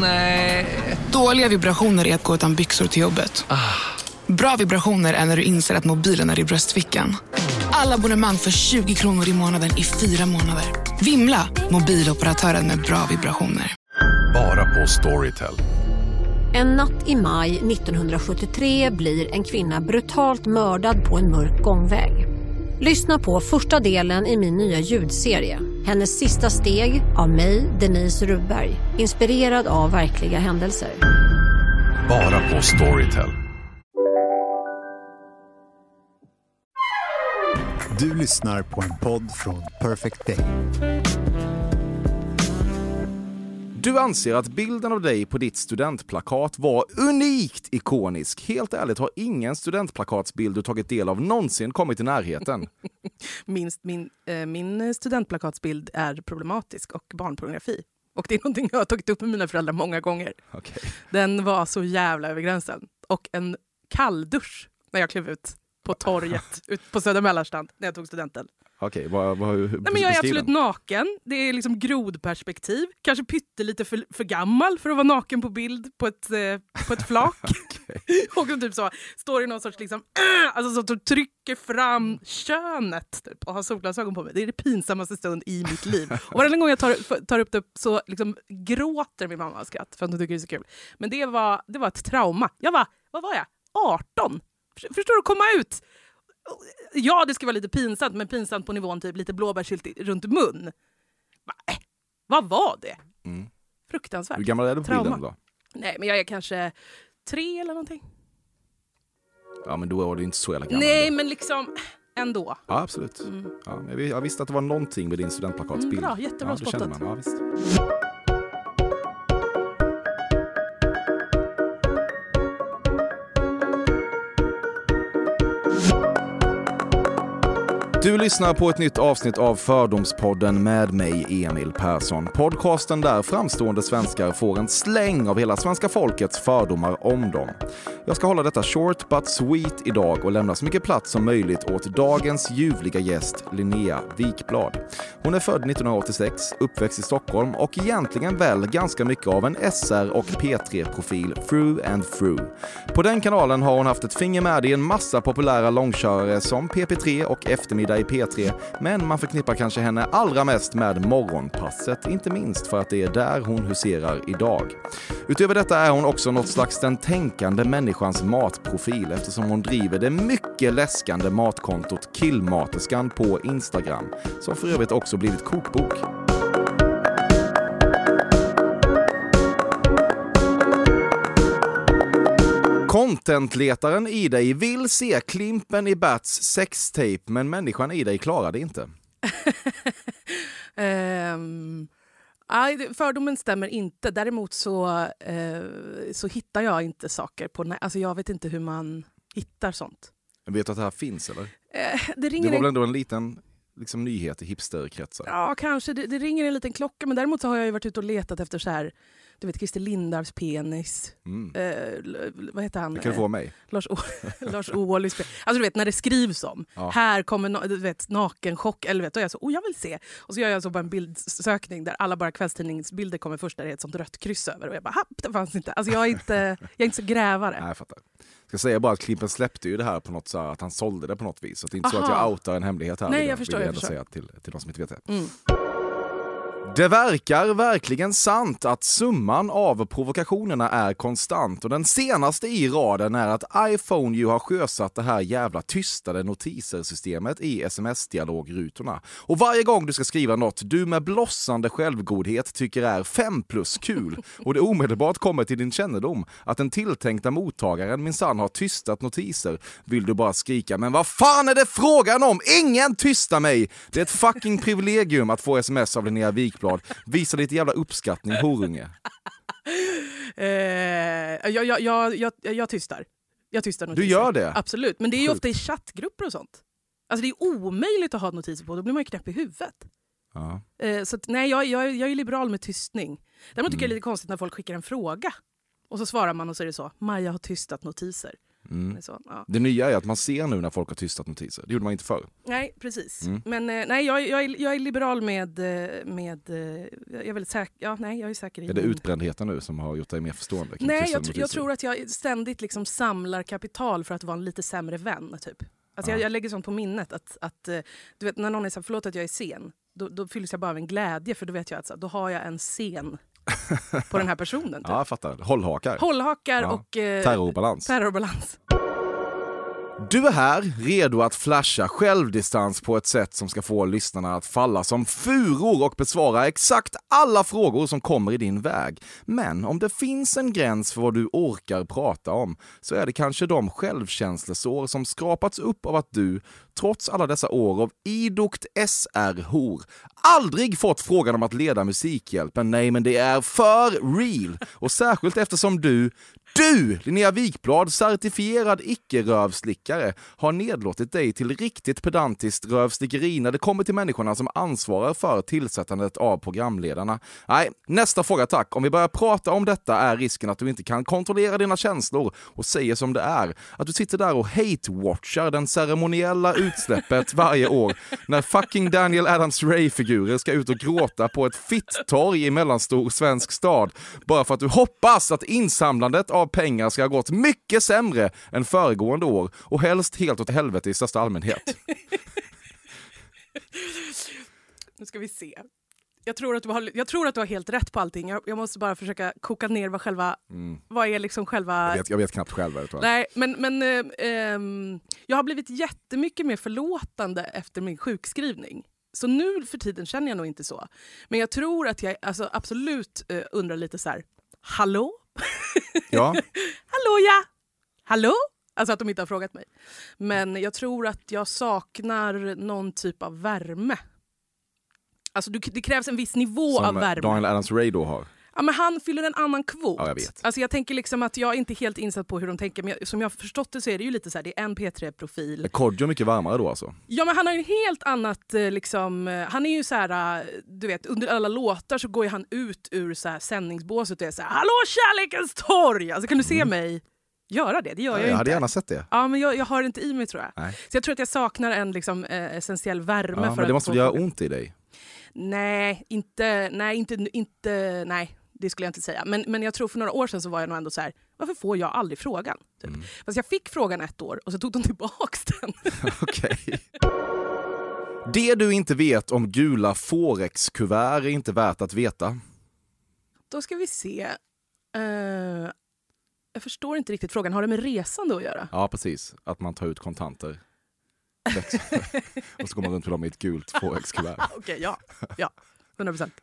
Nej. Dåliga vibrationer är att gå utan byxor till jobbet. Bra vibrationer är när du inser att mobilen är i bröstfickan. Alla abonnemang för 20 kronor i månaden i fyra månader. Vimla! Mobiloperatören med bra vibrationer. Bara på Storytel. En natt i maj 1973 blir en kvinna brutalt mördad på en mörk gångväg. Lyssna på första delen i min nya ljudserie. Hennes sista steg av mig, Denise Rubberg. Inspirerad av verkliga händelser. Bara på Storytel. Du lyssnar på en podd från Perfect Day. Du anser att bilden av dig på ditt studentplakat var unikt ikonisk. Helt ärligt har ingen studentplakatsbild du tagit del av någonsin kommit i närheten. Minst min, eh, min studentplakatsbild är problematisk och barnpornografi. Och det är någonting jag har tagit upp med mina föräldrar många gånger. Okay. Den var så jävla över gränsen. Och en kalldusch när jag klev ut på torget ut på Södra Mellanstrand när jag tog studenten. Okej, vad, vad, Nej, men jag är absolut naken. Det är liksom grodperspektiv. Kanske pyttelite för, för gammal för att vara naken på bild på ett, eh, på ett flak. och typ så, står i någon sorts liksom, äh, alltså så, trycker fram könet typ, och har solglasögon på mig. Det är det pinsammaste stund i mitt liv. Och varje gång jag tar, tar upp det så liksom gråter min mamma av skratt för att hon tycker det är så kul. Men det var, det var ett trauma. Jag var, vad var jag? 18? Förstår du? Komma ut! Ja, det ska vara lite pinsamt, men pinsamt på nivån typ lite blåbärssylt runt mun. Va, äh, vad var det? Mm. Fruktansvärt. Hur gammal är du på bilden då? Nej, men jag är kanske tre eller någonting. Ja, men då var du inte så jävla gammal. Nej, men liksom ändå. Ja, absolut. Mm. Ja, jag visste att det var någonting med din studentplakatsbild. Mm, bra, jättebra ja, spottat. Du lyssnar på ett nytt avsnitt av Fördomspodden med mig, Emil Persson. Podcasten där framstående svenskar får en släng av hela svenska folkets fördomar om dem. Jag ska hålla detta short but sweet idag och lämna så mycket plats som möjligt åt dagens ljuvliga gäst Linnea Wikblad. Hon är född 1986, uppväxt i Stockholm och egentligen väl ganska mycket av en SR och P3-profil through and through. På den kanalen har hon haft ett finger med i en massa populära långkörare som PP3 och Eftermiddag i P3, men man förknippar kanske henne allra mest med Morgonpasset, inte minst för att det är där hon huserar idag. Utöver detta är hon också något slags den tänkande människans matprofil eftersom hon driver det mycket läskande matkontot Killmaterskan på Instagram, som för övrigt också blivit kokbok. Contentletaren i dig vill se Klimpen i Bats sextape, men människan i dig klarar det inte. um, nej, fördomen stämmer inte. Däremot så, uh, så hittar jag inte saker på... Alltså jag vet inte hur man hittar sånt. Vet du att det här finns eller? Uh, det, ringer det var väl ändå en liten liksom, nyhet i hipsterkretsar? Ja, kanske. Det, det, ringer en liten klocka. Men däremot så har jag varit ute och letat efter så här du vet Christer Lindarws penis. Mm. Eh, vad heter han? Det kan du få mig. Lars, Lars Ohlys Alltså du vet när det skrivs om. Ja. Här kommer du vet, nakenchock. Eller vet, då är jag så, oh jag vill se. Och så gör jag så bara en bildsökning där alla bara kvällstidningsbilder kommer först där det är ett sånt rött kryss över. Och jag bara, det fanns inte. Alltså jag är inte, jag är inte så grävare. Nej, jag fattar. Jag ska säga bara att Klimpen släppte ju det här på något så att han sålde det på något vis. Så det är inte Aha. så att jag outar en hemlighet här. Nej, jag förstår. Vill jag, jag förstår. säga till, till de som inte vet det. Mm. Det verkar verkligen sant att summan av provokationerna är konstant och den senaste i raden är att iPhone ju har sjösatt det här jävla tystade notiser-systemet i sms-dialogrutorna. Och varje gång du ska skriva något du med blossande självgodhet tycker är 5 plus kul och det omedelbart kommer till din kännedom att den tilltänkta mottagaren minsann har tystat notiser vill du bara skrika “Men vad fan är det frågan om? Ingen tystar mig! Det är ett fucking privilegium att få sms av Linnea Wik Ekblad. Visa lite jävla uppskattning, horunge. eh, jag, jag, jag, jag, jag tystar. Jag tystar notiser. Du gör det? Absolut. Men det är ju ofta i chattgrupper och sånt. Alltså det är omöjligt att ha notiser på, då blir man ju knäpp i huvudet. Ja. Eh, så att, nej, jag, jag, jag är liberal med tystning. Däremot tycker mm. jag det är lite konstigt när folk skickar en fråga och så svarar man och så är det så, Maja har tystat notiser. Mm. Så, ja. Det nya är att man ser nu när folk har tystat notiser. Det gjorde man inte förr. Nej, precis. Mm. Men eh, nej, jag, jag, är, jag är liberal med... eh, med eh, jag är väldigt säker. Ja, nej, jag är säker i Är det utbrändheten nu som har gjort dig mer förstående? Nej, jag, jag tror att jag ständigt liksom samlar kapital för att vara en lite sämre vän. Typ. Alltså jag, Ja. jag lägger sånt på minnet. att, att du vet, När någon är så här, förlåt att jag är sen, då, då fylls jag bara av en glädje för då vet jag att så, då har jag en scen på den här personen. Typ. Ja, jag fattar. Hållhakar. Hållhakar Ja. och eh, Terrorbalans. terrorbalans. Du är här, redo att flasha självdistans på ett sätt som ska få lyssnarna att falla som furor och besvara exakt alla frågor som kommer i din väg. Men om det finns en gräns för vad du orkar prata om så är det kanske de självkänslesår som skrapats upp av att du, trots alla dessa år av idogt SR-hor, aldrig fått frågan om att leda Musikhjälpen. Nej, men det är för real! Och särskilt eftersom du, du, Linnea Wikblad, certifierad icke-rövslickare, har nedlåtit dig till riktigt pedantiskt rövslickeri när det kommer till människorna som ansvarar för tillsättandet av programledarna. Nej, nästa fråga tack. Om vi börjar prata om detta är risken att du inte kan kontrollera dina känslor och säger som det är. Att du sitter där och hate-watchar den ceremoniella utsläppet varje år när fucking Daniel Adams Ray-figurer ska ut och gråta på ett fitt-torg i mellanstor svensk stad bara för att du hoppas att insamlandet av pengar ska ha gått mycket sämre än föregående år och helst helt åt helvete i största allmänhet. Nu ska vi se. Jag tror att du har, jag tror att du har helt rätt på allting. Jag, jag måste bara försöka koka ner vad själva... Vad är liksom själva... Mm. Jag vet, jag vet knappt själv det tror jag. Nej, men, men eh, ehm, jag har blivit jättemycket mer förlåtande efter min sjukskrivning. Så nu för tiden känner jag nog inte så. Men jag tror att jag alltså, absolut eh, undrar lite så här, hallå? Ja, Hallå ja! Hallå? Alltså att de inte har frågat mig. Men jag tror att jag saknar någon typ av värme. Alltså det krävs en viss nivå av som värme. Daniel Adams Ray då har. Ja, men han fyller en annan kvot. Ja, jag vet. Alltså, jag tänker liksom att jag är inte helt insatt på hur de tänker, men jag, som jag har förstått det så är det ju lite så här, det är en P3-profil. Är Kodjo mycket varmare då alltså? Ja men han har ju en helt annat eh, liksom, eh, han är ju så här, eh, du vet under alla låtar så går han ut ur så här sändningsbåset och är så här, hallå kärlekens torg! Alltså kan du se mig göra det? Det gör jag, Jag ju hade inte. gärna sett det. Ja men jag, jag har det inte i mig tror jag. Nej. Så jag tror att jag saknar en liksom, eh, essentiell värme. Ja, för men det måste väl göra ont i dig? Nej, inte, nej, inte, inte, nej, det skulle jag inte säga. Men, men jag tror för några år sedan så var jag nog ändå så här, varför får jag aldrig frågan? Typ. Mm. Fast jag fick frågan ett år och så tog de tillbaks den. Okej. Det du inte vet om gula Forex-kuvert är inte värt att veta. Då ska vi se. Eh, jag förstår inte riktigt frågan. Har det med resande att göra? Ja, precis. Att man tar ut kontanter. Och så går man runt med dem i ett gult Forex-kuvert. Okej, ja. ja. 100 procent.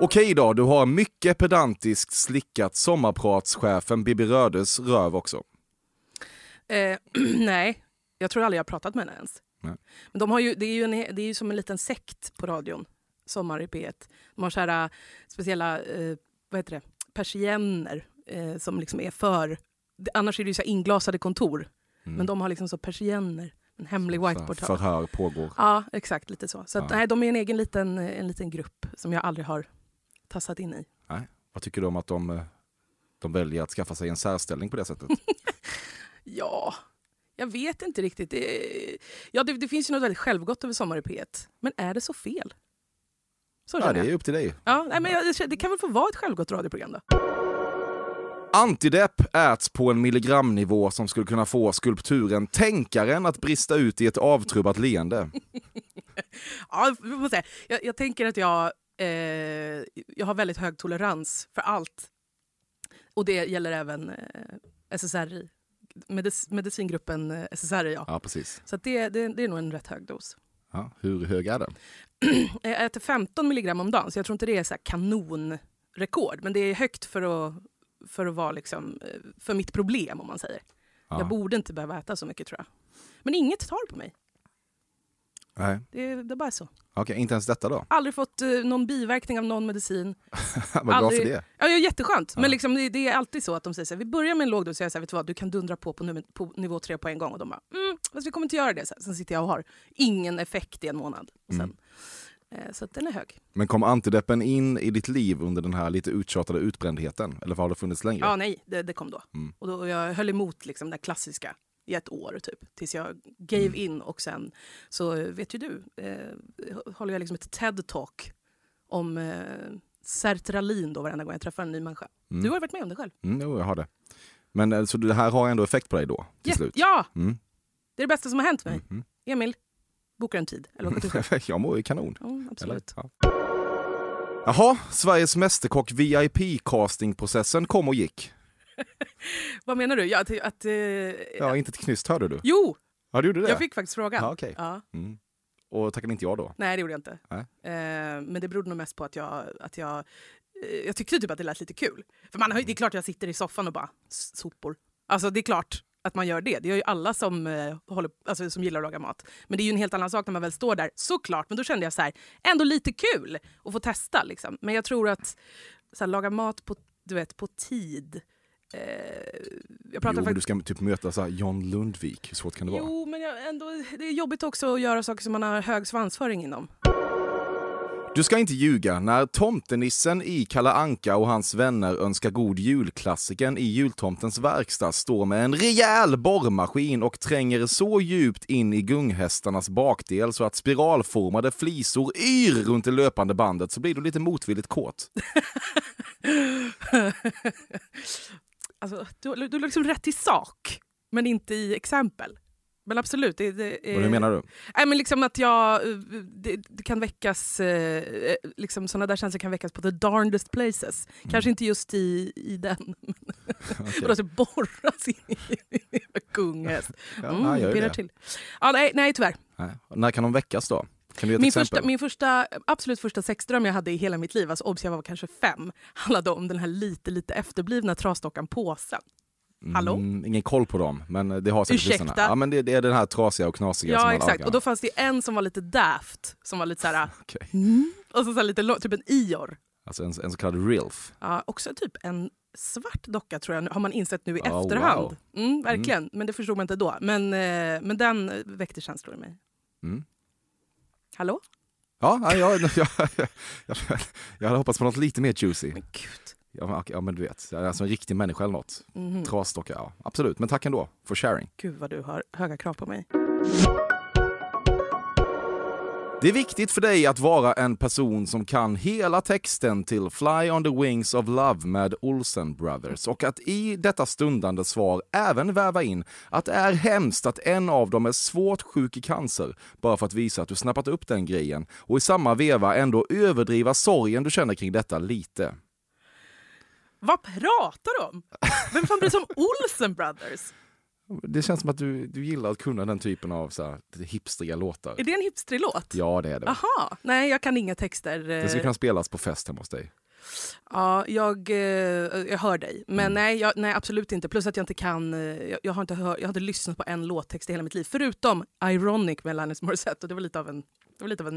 Okej då, du har mycket pedantiskt slickat sommarpratschefen Bibi Rödes röv också. Eh, nej, jag tror aldrig jag har pratat med henne ens. Nej. Men de har ju, det, är ju en, det är ju som en liten sekt på radion, Sommar i P1. De har så här, äh, speciella eh, vad heter det? persienner eh, som liksom är för... Annars är det ju så inglasade kontor. Men de har liksom så persienner, en hemlig whiteboard. Förhör pågår. Ja, exakt. Lite så. Så att, Ja. nej, de är en egen liten, en liten grupp som jag aldrig har tassat in i. Nej. Vad tycker du om att de, eh, de väljer att skaffa sig en särställning på det sättet? Ja, jag vet inte riktigt. Det, ja, det, det finns ju något väldigt självgott över Sommar i P1. Men är det så fel? Så Ja, det är upp till dig. Ja, nej, men jag, det kan väl få vara ett självgott radioprogram då? Antidepp äts på en milligramnivå som skulle kunna få skulpturen Tänkaren att brista ut i ett avtrubbat leende. Ja. Jag, jag tänker att jag, eh, jag har väldigt hög tolerans för allt. Och det gäller även eh, SSRI. Medic, medicingruppen eh, SSRI, ja. Ja, precis. Så det, det, det är nog en rätt hög dos. Ja, hur hög är den? Jag äter 15 milligram om dagen, så jag tror inte det är så kanonrekord. Men det är högt för att, för att vara liksom, eh, för mitt problem, om man säger. Ja. Jag borde inte behöva äta så mycket, tror jag. Men inget tar på mig. Nej, Det är, det är bara så. okej, inte ens detta då? Aldrig fått eh, någon biverkning av någon medicin. Vad bra Aldrig- för det. Ja, ja, jätteskönt. Ja. Men liksom, det, det är alltid så att de säger så här, vi börjar med en låg dos, så jag säger, vet du vad, du kan dundra på på, nummer, på nivå tre på en gång. Och de bara, mm, fast vi kommer inte göra det. Så här, sen sitter jag och har ingen effekt i en månad. Och sen, Mm. Eh, så att den är hög. Men kom antideppen in i ditt liv under den här lite uttjatade utbrändheten? Eller har det funnits längre? Ja, nej, det, det kom då. Mm. Och då, jag höll emot liksom det klassiska i ett år typ. Tills jag gave Mm. in och sen så vet ju du, eh, håller jag liksom ett TED-talk om eh, sertralin då varenda gång jag träffar en ny människa. Mm. Du har varit med om det själv. Mm, jo, jag har det. Men eh, så det här har ändå effekt på dig då? Till Ja, slut? ja, Mm. det är det bästa som har hänt mig. Mhm. Emil, bokar en tid. Eller vad jag mår ju kanon. Eller? absolut. Ja. Jaha, Sveriges Mästerkock VIP-castingprocessen kom och gick. Vad menar du? Ja, att, att, eh, Ja, inte ett knyst hörde du. Jo, Ja, du gjorde det? jag fick faktiskt frågan. Ja, okej. Ja. Mm. Och tackade inte jag då? Nej, det gjorde jag inte. Nej. Eh, men det berodde nog mest på att jag, att jag, eh, jag tyckte typ att det lät lite kul. För man det är klart jag sitter i soffan och bara "S- sopor. Alltså det är klart att man gör det. Det gör ju alla som, eh, håller, alltså, som gillar att laga mat. Men det är ju en helt annan sak när man väl står där, såklart. Men då kände jag så här, ändå lite kul att få testa. Liksom. Men jag tror att så här, laga mat på, du vet, på tid. Eh, jag pratar Jo, men du ska typ möta så här John Lundvik. Hur svårt kan det vara? Jo, men jag, ändå, det är jobbigt också att göra saker som man har hög svansföring inom. Du ska inte ljuga. När tomtenissen i Kalle Anka och hans vänner önskar god julklassiken i jultomtens verkstad står med en rejäl borrmaskin och tränger så djupt in i gunghästarnas bakdel så att spiralformade flisor yr runt det löpande bandet så blir du lite motvilligt kåt. Alltså, du, du liksom rätt i sak, men inte i exempel. Men absolut. Det, det, Och hur menar du? Nej, men liksom att jag, eh, det, det kan väckas, eh, liksom sådana där känslor kan väckas på the darndest places. Kanske inte just i, i den. Okej. Och då så borras in i gunghäst. Ja, Mm, ju pirrar till. Ja, nej, nej, tyvärr. Nej. När kan de väckas då? Kan du ge Min exempel? första, min första, absolut första sexdröm jag hade i hela mitt liv, alltså obs jag var kanske fem, handlade om den här lite, lite efterblivna trasdockan Påsen. Hallå? Mm, ingen koll på dem, men det har säkert Ursäkta? lyssnarna. Ja, men det, det är den här trasiga och knasiga som Ja exakt, och då fanns det en som var lite daft, som var lite såhär, Okej. mm, och så, så lite lång, typ en Ior. Alltså en, en så kallad rilf. Ja, också typ en svart docka tror jag, har man insett nu i Oh, efterhand. wow. Mm, verkligen, men det förstod man inte då. Men, eh, men den väckte känslor i mig. Mm. Hallå? Ja, ja, jag, jag, jag, jag, hade hoppats på något lite mer juicy. Men gud. Ja, ja, men du vet, alltså en riktig människa eller något. Mhm. Trasdocka, ja. Absolut, men tack ändå för sharing. Gud vad du har höga krav på mig. Det är viktigt för dig att vara en person som kan hela texten till Fly on the Wings of Love med Olsen Brothers och att i detta stundande svar även väva in att det är hemskt att en av dem är svårt sjuk i cancer bara för att visa att du snappat upp den grejen och i samma veva ändå överdriva sorgen du känner kring detta lite. Vad pratar du om? Vem fan bryr sig om Olsen Brothers? Det känns som att du, du gillar att kunna den typen av så här, hipstriga låtar. Är det en hipstrig låt? Ja, det är det. Aha, nej jag kan inga texter. Det skulle eh, kunna spelas på fest hemma hos dig. Ja, jag, eh, jag hör dig. Men Mm. nej, jag, nej, absolut inte. Plus att jag inte kan... eh, Jag, jag, har inte hör, jag har inte lyssnat på en låttext i hela mitt liv. Förutom Ironic med Alanis Morissette. Och det var lite av en, det var lite av en,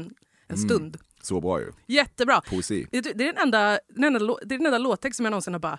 en Mm. stund. Så bra ju. Jättebra. Poesi. Det, det, är den enda, den, enda, det är den enda låttext som jag någonsin har bara...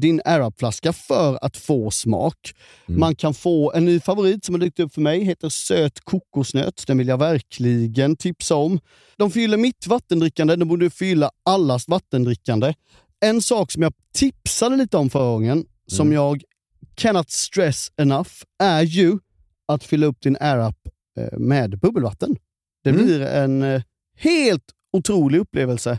din AirUp-flaska för att få smak. Man kan få en ny favorit som har dykt upp för mig, heter söt kokosnöt. Den vill jag verkligen tipsa om. De fyller mitt vattendrickande, de borde fylla allas vattendrickande. En sak som jag tipsade lite om förra gången, som jag cannot stress enough är ju att fylla upp din AirUp eh, med bubbelvatten. Det Mm. blir en eh, helt otrolig upplevelse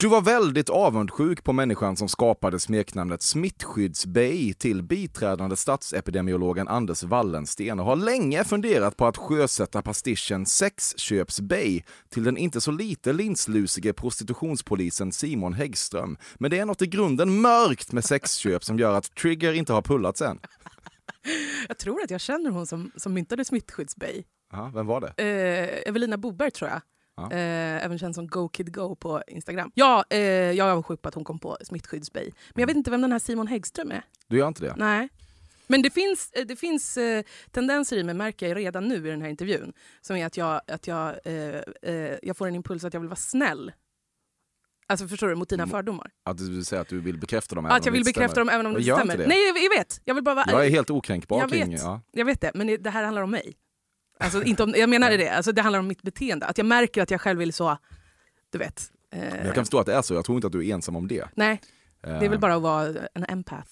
Du var väldigt avundsjuk på människan som skapade smeknamnet Smittskyddsbej till biträdande statsepidemiologen Anders Wallensten och har länge funderat på att sjösätta pastischen Sexköpsbej till den inte så lite linslusige prostitutionspolisen Simon Häggström. Men det är något i grunden mörkt med sexköp som gör att Trigger inte har pullats än. Jag tror att jag känner hon som, som myntade smittskyddsbej. Aha, vem var det? Eh, Evelina Boberg tror jag. Ja. Eh, även känd som Go Kid Go på Instagram. Ja, eh, jag är avundsjuk på att hon kom på smittskyddsbej. Men jag vet inte vem den här Simon Häggström är. Du gör inte det? Nej. Men det finns, eh, det finns eh, tendenser i mig, märker jag redan nu i den här intervjun, som är att jag, att jag, eh, eh, jag får en impuls att jag vill vara snäll. Alltså förstår du, mot dina Mm. fördomar. Att du vill säga att du vill bekräfta dem även Att jag vill bekräfta stämmer. dem även om det Jag inte stämmer. inte det. Nej, jag, jag vet. Jag vill bara vara Jag är helt okränkbar Jag kring... vet. Ja. Jag vet det, men det här handlar om mig. Alltså, inte om, jag menar det, alltså, det handlar om mitt beteende. Att jag märker att jag själv vill så, du vet. Eh, Jag kan förstå att det är så, jag tror inte att du är ensam om det. Nej, det är Eh, väl bara att vara en empath.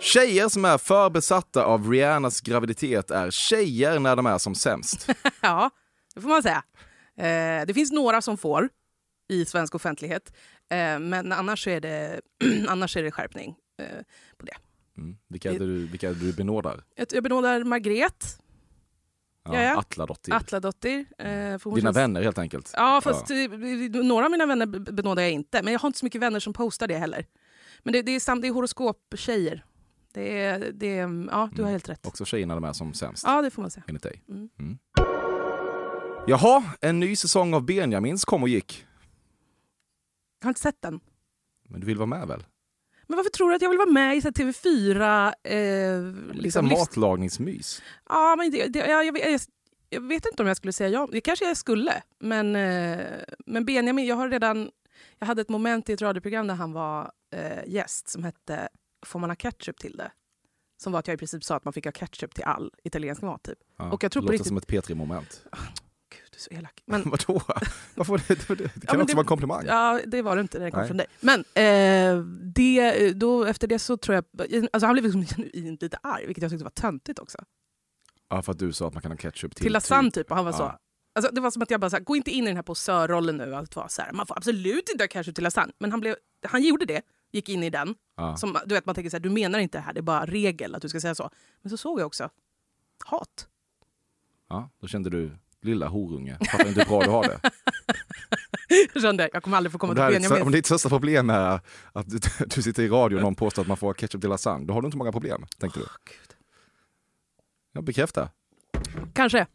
Tjejer som är för besatta av Rihannas graviditet är tjejer när de är som sämst. ja, det får man säga. Eh, det finns några som får i svensk offentlighet, eh, men annars är det, annars är det skärpning eh, på det. Mm. Vilka, är det du, vilka är det du benådar? Jag, jag benådar Margret Ja, Ja, ja. Atladottir. Atladottir. Eh, för Dina känns- vänner helt enkelt. Ja, fast eh, några av mina vänner benådar jag inte. Men jag har inte så mycket vänner som postar det heller. Men det, det är, sam, det är horoskoptjejer. Det är, det är, ja, du har helt rätt. Också tjejer när de är som sämst, Ja, det får man säga. enligt dig. Mm. Mm. Jaha, en ny säsong av Benjamins kom och gick. Jag har inte sett den. Men du vill vara med väl? Men varför tror du att jag vill vara med i så här TV4? Eh, Liksom livs- matlagningsmys. Ja, men det, det, jag, jag, jag, jag vet inte om jag skulle säga ja. Det kanske jag skulle. Men, eh, men Benjamin, jag har redan... Jag hade ett moment i ett radioprogram där han var eh, gäst som hette Får man ha ketchup till det? Som var att jag i princip sa att man fick ha ketchup till all italiensk mat. Typ. Ja, Och jag tror det låter riktigt- som ett P3-moment. Du är så elak. Men, Vadå? Varför det, det, det, kan men också det- vara en komplimang. ja, det var det inte när det kom Nej. från dig. Men eh, det, då, efter det så tror jag... Alltså han blev liksom genuint lite arg, vilket jag tyckte var töntigt också. Ja, för att du sa att man kan ha ketchup till, till lasagne typ. Och han var Ja. så. Alltså, det var som att jag bara så här, gå inte in i den här posörrollen nu. Att vara så här, man får absolut inte ha ketchup till lasagne. Men han, blev, han gjorde det, gick in i den. Ja. Som, du vet, man tänker så här, du menar inte det här, det är bara regel att du ska säga så. Men så såg jag också hat. Ja, då kände du, lilla horunge, fattar inte hur bra du har det. Jag kände, jag kommer aldrig få komma Om, till Benjamin. om ditt största problem är att du, du sitter i radio och någon påstår att man får ketchup till lasagne, då har du inte många problem, tänkte du. Gud. Jag bekräftar. Kanske.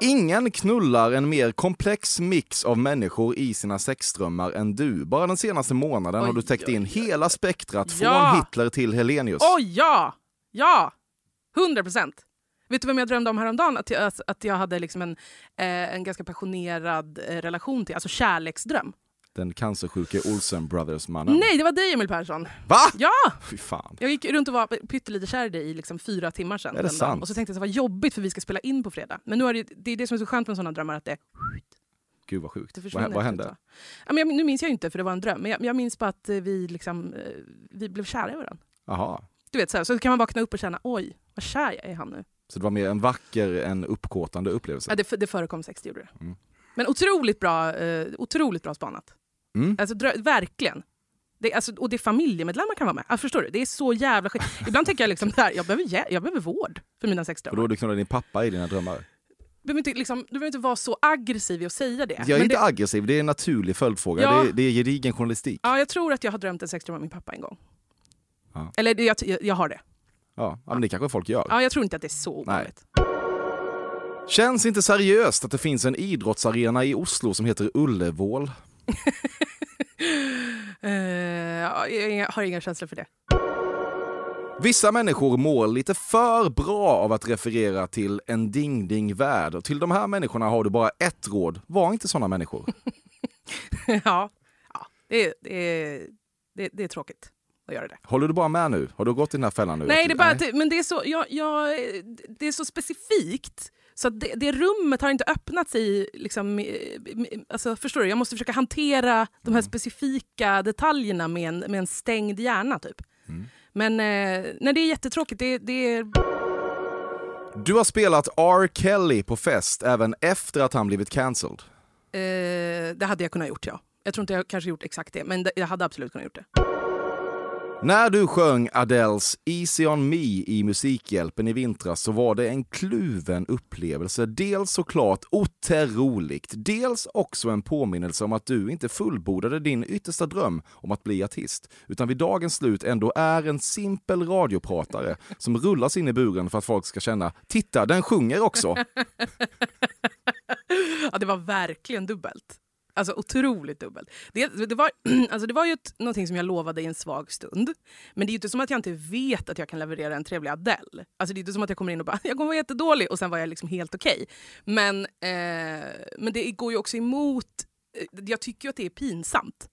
Ingen knullar en mer komplex mix av människor i sina sexdrömmar än du. Bara den senaste månaden har Oj, du täckt in hela spektrat från Ja. Hitler till Helenius. Oj, ja! Ja! 100 procent. Vet du vem jag drömde om häromdagen? Att jag, att jag hade liksom en, eh, en ganska passionerad eh, relation till, alltså kärleksdröm. Den cancersjuke Olsen Brothers-mannen. Nej, det var dig Emil Persson. Va? Ja! Fy fan. Jag gick runt och var pyttelite kär i dig i liksom fyra timmar sedan. Är det sant? Och så tänkte jag att det var jobbigt för vi ska spela in på fredag. Men nu är det, det är det som är så skönt med sådana drömmar, att det, Gud vad sjukt. Vad, vad hände? Ja, men jag, nu minns jag inte för det var en dröm, men jag, jag minns bara att eh, vi, liksom, eh, vi blev kära i varandra. Jaha. Du vet, så, här, så kan man vakna upp och känna oj, vad kär jag är i han nu. Så det var mer en vacker än uppkåtande upplevelse? Ja, det, det förekom sex, det gjorde det. Mm. Men otroligt bra, eh, otroligt bra spanat. Mm. Alltså, verkligen. Det, alltså, och det är familjemedlemmar kan vara med. Alltså, förstår du? Det är så jävla skit. Ibland tänker jag liksom här, jag behöver, jag behöver vård för mina Och sexdrömmar. då du knullade din pappa i dina drömmar? Du behöver, inte, liksom, du behöver inte vara så aggressiv i att säga det. Jag är Men inte det, aggressiv, det är en naturlig följdfråga. Ja. Det, är, det är gedigen journalistik. ja, jag tror att jag har drömt en sexdröm av min pappa en gång. Ja. Eller jag, jag, jag har det. Ja, men det kanske folk gör. Ja, jag tror inte att det är så ovanligt. Känns inte seriöst att det finns en idrottsarena i Oslo som heter Ullevål. Ja, jag har inga känslor för det. Vissa människor mår lite för bra av att referera till en ding-ding-värld. Och till de här människorna har du bara ett råd. Var inte såna människor. ja, ja det, är- det, är- det, det är tråkigt att göra det. Håller du bara med nu? Har du gått i den här fällan nu? Nej, det är bara det, men det är så, jag, jag, det är så specifikt. Så det, det rummet har inte öppnats i... Liksom, alltså, förstår du? Jag måste försöka hantera de här specifika detaljerna med en, med en stängd hjärna. Typ. Mm. Men eh, nej, det är jättetråkigt. Det, det är, Du har spelat R. Kelly på fest även efter att han blivit cancelled. eh, det hade jag kunnat gjort, ja. Jag tror inte jag kanske gjort exakt det, men jag hade absolut kunnat gjort det. När du sjöng Adeles Easy on me i Musikhjälpen i vintras så var det en kluven upplevelse. Dels såklart otroligt, dels också en påminnelse om att du inte fullbordade din yttersta dröm om att bli artist, utan vid dagens slut ändå är en simpel radiopratare som rullas in i buren för att folk ska känna “Titta, den sjunger också!” Ja, det var verkligen dubbelt. Alltså otroligt dubbelt. Det, det, var, alltså det var ju ett, någonting som jag lovade i en svag stund. Men det är ju inte som att jag inte vet att jag kan leverera en trevlig Adele. Alltså det är inte som att jag kommer in och bara “jag kommer vara jättedålig” och sen var jag liksom helt okej. Okay. Men, eh, men det går ju också emot... eh, Jag tycker ju att det är pinsamt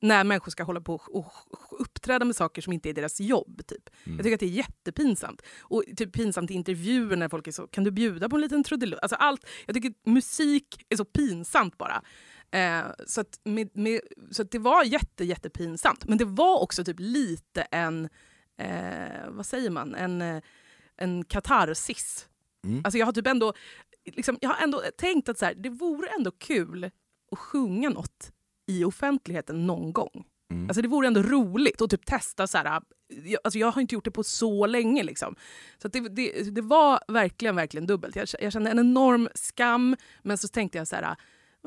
när människor ska hålla på och uppträda med saker som inte är deras jobb. Typ. Mm. Jag tycker att det är jättepinsamt. Och typ pinsamt i intervjuer när folk är så “kan du bjuda på en liten trudelutt?” alltså allt, Jag tycker att musik är så pinsamt bara. Eh, så att med, med, så att det var jätte, jättepinsamt. Men det var också typ lite en, eh, vad säger man, en, eh, en katarsis. Mm. Alltså jag har typ ändå, liksom, jag har ändå tänkt att så här, det vore ändå kul att sjunga något i offentligheten någon gång. Mm. Alltså det vore ändå roligt att typ testa så här, jag, alltså jag har inte gjort det på så länge. Liksom. Så det, det, det var verkligen, verkligen dubbelt. Jag, jag kände en enorm skam, men så tänkte jag så här,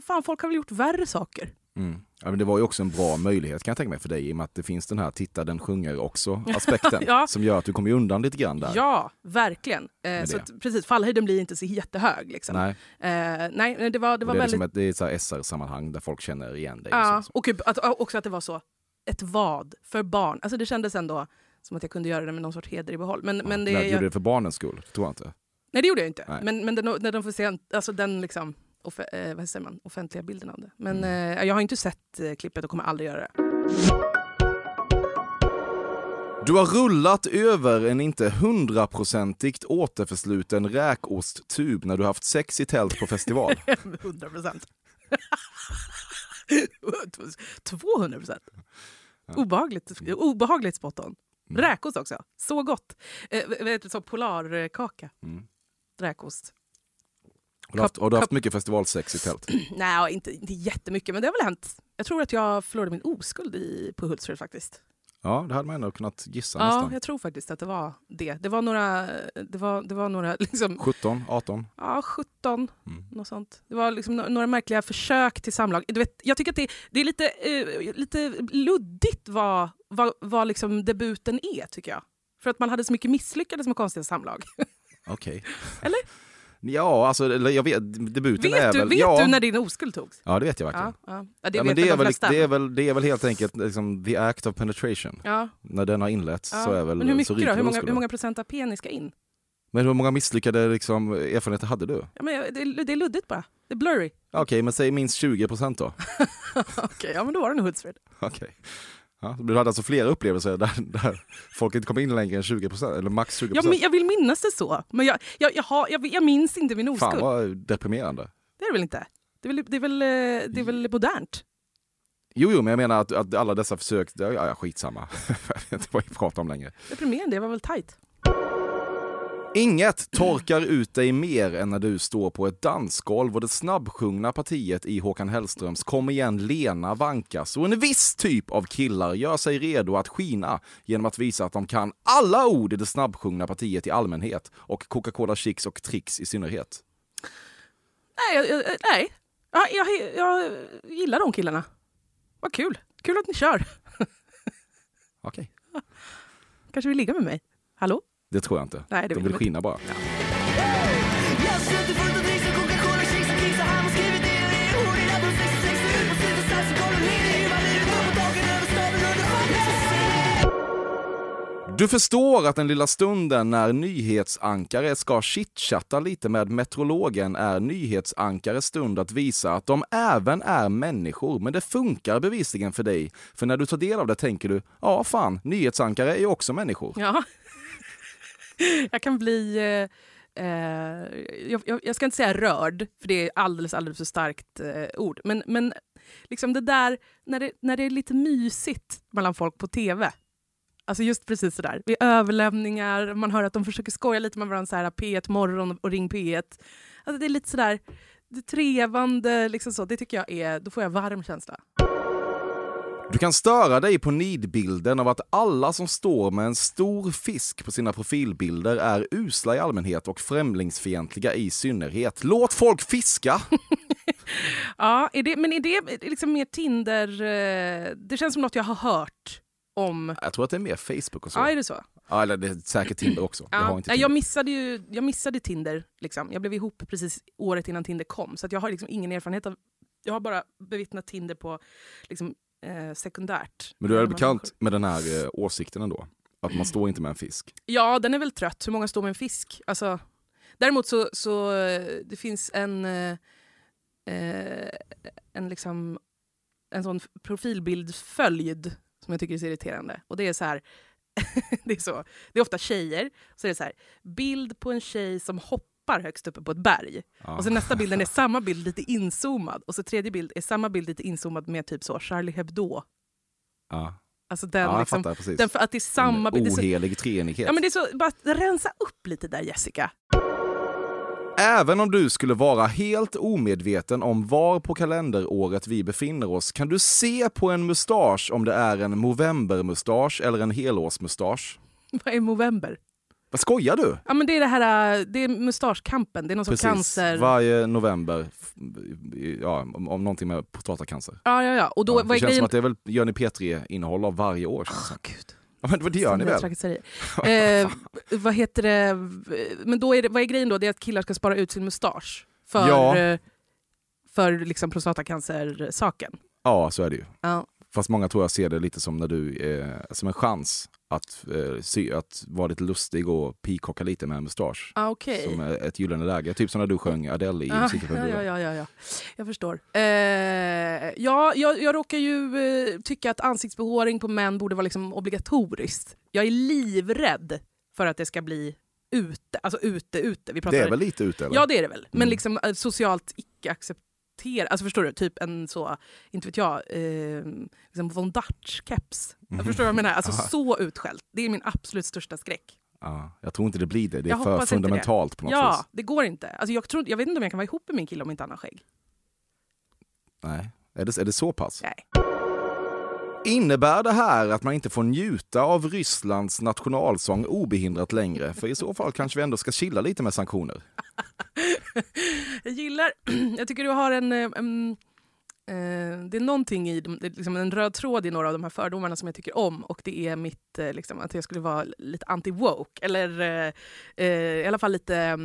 fan, folk har väl gjort värre saker. Mm. Ja, men det var ju också en bra möjlighet kan jag tänka mig för dig i och med att det finns den här titta den sjunger också aspekten Ja. som gör att du kommer undan lite grann där. Ja, verkligen. Eh, så att, precis, fallhöjden blir inte så jättehög. Liksom. Nej, Eh, nej, det var, det var det är väldigt... liksom ett, det är ett SR-sammanhang där folk känner igen dig. Ja, Så- och typ att, också att det var så, ett vad för barn. Alltså det kändes ändå som att jag kunde göra det med någon sorts heder i behåll. Men, Ja. men det, Nej, jag, gjorde det för barnens skull, det tror jag inte. nej, det gjorde jag inte. Nej. Men, men den, när de får se alltså den liksom, off, eh, vad säger man, offentliga bilden av det. Men Mm. eh, jag har inte sett eh, klippet och kommer aldrig göra det. Du har rullat över en inte hundraprocentigt återförsluten räkosttub när du haft sex i tält på festival. 100 procent. 200 procent. Obehagligt, obehagligt spot on. Mm. Räkost också. Så gott. Eh, heter det, så polarkaka. Mm. Räkost. Har du haft, har du haft mycket festivalsex i tält? Nej, inte, inte jättemycket, men det har väl hänt. Jag tror att jag förlorade min oskuld i, på Hultsfred faktiskt. Ja, det hade man ändå kunnat gissa Ja, nästan. jag tror faktiskt att det var det. Det var några, det var, det var några liksom, 17, 18? ja, 17, Mm. något sånt. Det var liksom några märkliga försök till samlag. Du vet, jag tycker att det, det är lite, eh, lite luddigt vad, vad, vad liksom debuten är, tycker jag. För att man hade så mycket misslyckade små konstiga samlag. Okej. Eller? Ja, alltså jag vet, debuten är vet du, väl... vet ja. du när din oskuld togs? Ja, det vet jag verkligen. Ja, ja. det Ja, men det, är de väl, det, är väl, det är väl helt enkelt liksom, the act of penetration. När den har inletts så är väl Men hur mycket då? Hur många, hur många procent av penis ska in? Men hur många misslyckade liksom, erfarenheter hade du? Ja, men det, är- det är luddigt bara. Det är blurry. Okej, men säg minst 20 procent då. Okej, ja men då var det nog Hultsfred. Okej. Ja, du hade alltså flera upplevelser där, där folk inte kom in längre än 20 procent, eller max 20 Ja, men jag vill minnas det så. Men jag, jag, jag, har, jag, jag minns inte min oskuld. Fan vad deprimerande. Det är det väl inte? Det är väl, det är väl, eh, det är väl modernt? Jo, jo, men jag menar att, att alla dessa försök, ja, ja skitsamma. jag vet inte vad vi pratar om längre. Deprimerande, det var väl tajt. Inget torkar ut dig mer än när du står på ett dansgolv och det snabbsjungna partiet i Håkan Hellströms Kom igen Lena vankas och en viss typ av killar gör sig redo att skina genom att visa att de kan alla ord i det snabbsjungna partiet i allmänhet och Coca-Cola Chicks och Tricks i synnerhet. Nej, jag, jag, nej. Ja, jag, jag gillar de killarna. Vad kul. Kul att ni kör. Okej, Kanske vill ligga med mig. Hallå? Det tror jag inte. Nej, det de vill skina bara. Du förstår att den lilla stunden när nyhetsankare ska chitchatta lite med meteorologen är nyhetsankares stund att visa att de även är människor. Men det funkar bevisligen för dig. För när du tar del av det tänker du, ja fan, nyhetsankare är ju också människor. Ja. jag kan bli... Eh, eh, jag, jag, jag ska inte säga rörd, för det är alldeles, alldeles för starkt eh, ord. Men, men liksom det där när det, när det är lite mysigt mellan folk på tv. Alltså just precis sådär. Vid överlämningar, man hör att de försöker skoja lite med varandra, så här, P1 Morgon och Ring P1. Alltså det är lite sådär, det trevande, liksom så. det tycker jag är, då får jag varm känsla. Du kan störa dig på nidbilden av att alla som står med en stor fisk på sina profilbilder är usla i allmänhet och främlingsfientliga i synnerhet. Låt folk fiska! Ja, är det, men är det liksom mer Tinder... eh, Det känns som något jag har hört om. Jag tror att det är mer Facebook och så. Ja, är det så? Ja, eller det är säkert Tinder också. Jag har inte Tinder. jag, missade ju, jag missade Tinder. Liksom. Jag blev ihop precis året innan Tinder kom. Så jag har liksom ingen erfarenhet av Jag har bara bevittnat Tinder på liksom, eh, sekundärt. Men du är bekant med den här eh, åsikten ändå? Att man står inte med en fisk? Ja, den är väl trött. Hur många står med en fisk? Alltså, däremot så, så eh, det finns en, eh, eh, en, liksom, en sån profilbildföljd som jag tycker är så irriterande. Och det är så här, det är, så, det är ofta tjejer, så är det så här, bild på en tjej som hoppar högst uppe på ett berg. Ja. Och så nästa bilden är samma bild lite inzoomad. Och så tredje bild är samma bild lite inzoomad med typ så Charlie Hebdo. Ja, Alltså den, ja liksom, fattar precis. den, för att det är samma en bild. Ohelig treenighet. ja, men det är så, bara rensa upp lite där Jessica. Även om du skulle vara helt omedveten om var på kalenderåret vi befinner oss kan du se på en mustasch om det är en Movember-mustasch eller en helårsmustasch. Vad är Movember? Vad skojar du? Ja, men det är det här, äh, det är mustaschkampen. Det är någon sorts cancer. Varje november, ja, om, om någonting med prostatacancer. Ja, ja, ja. Och då, Ja, det känns grejen? som att det är väl, gör ni P3-innehåll av varje år. Känns som. Gud. Ja, men det gör ni väl? eh, vad heter det? Men då är det, vad är grejen då? Det är att killar ska spara ut sin mustasch för, Ja. eh, för liksom prostatacancer-saken. Ja, så är det ju. Ja. Fast många tror jag ser det lite som när du, eh, som en chans att, eh, sy, att vara lite lustig och pikocka lite med en mustasch. Ah, Okej. Som ett gyllene läge. Typ som när du sjöng Adele i Ah, ja, ja, ja, ja, ja. Jag förstår. Eh, ja, jag, jag råkar ju eh, tycka att ansiktsbehåring på män borde vara liksom obligatoriskt. Jag är livrädd för att det ska bli ute. Alltså ute, ute. Vi pratar Det är väl lite ute eller? Ja, det är det väl. Men Mm. liksom eh, socialt icke accepterat. Alltså förstår du? Typ en så, inte vet jag, eh, liksom Von Dutch-keps. Jag förstår vad jag menar. Alltså Aha. så utskällt. Det är min absolut största skräck. Ja, jag tror inte det blir det. Det är Jag för fundamentalt på något Ja, vis. det går inte. Alltså jag, tror, jag vet inte om jag kan vara ihop med min kille om inte han har skägg. Nej. Är det, är det så pass? Nej. Innebär det här att man inte får njuta av Rysslands nationalsång obehindrat längre? För i så fall kanske vi ändå ska chilla lite med sanktioner. Jag gillar, jag tycker du har en, eh, en eh, det är någonting i det är liksom en röd tråd i några av de här fördomarna som jag tycker om och det är mitt, eh, liksom, att jag skulle vara lite anti-woke eller eh, i alla fall lite eh,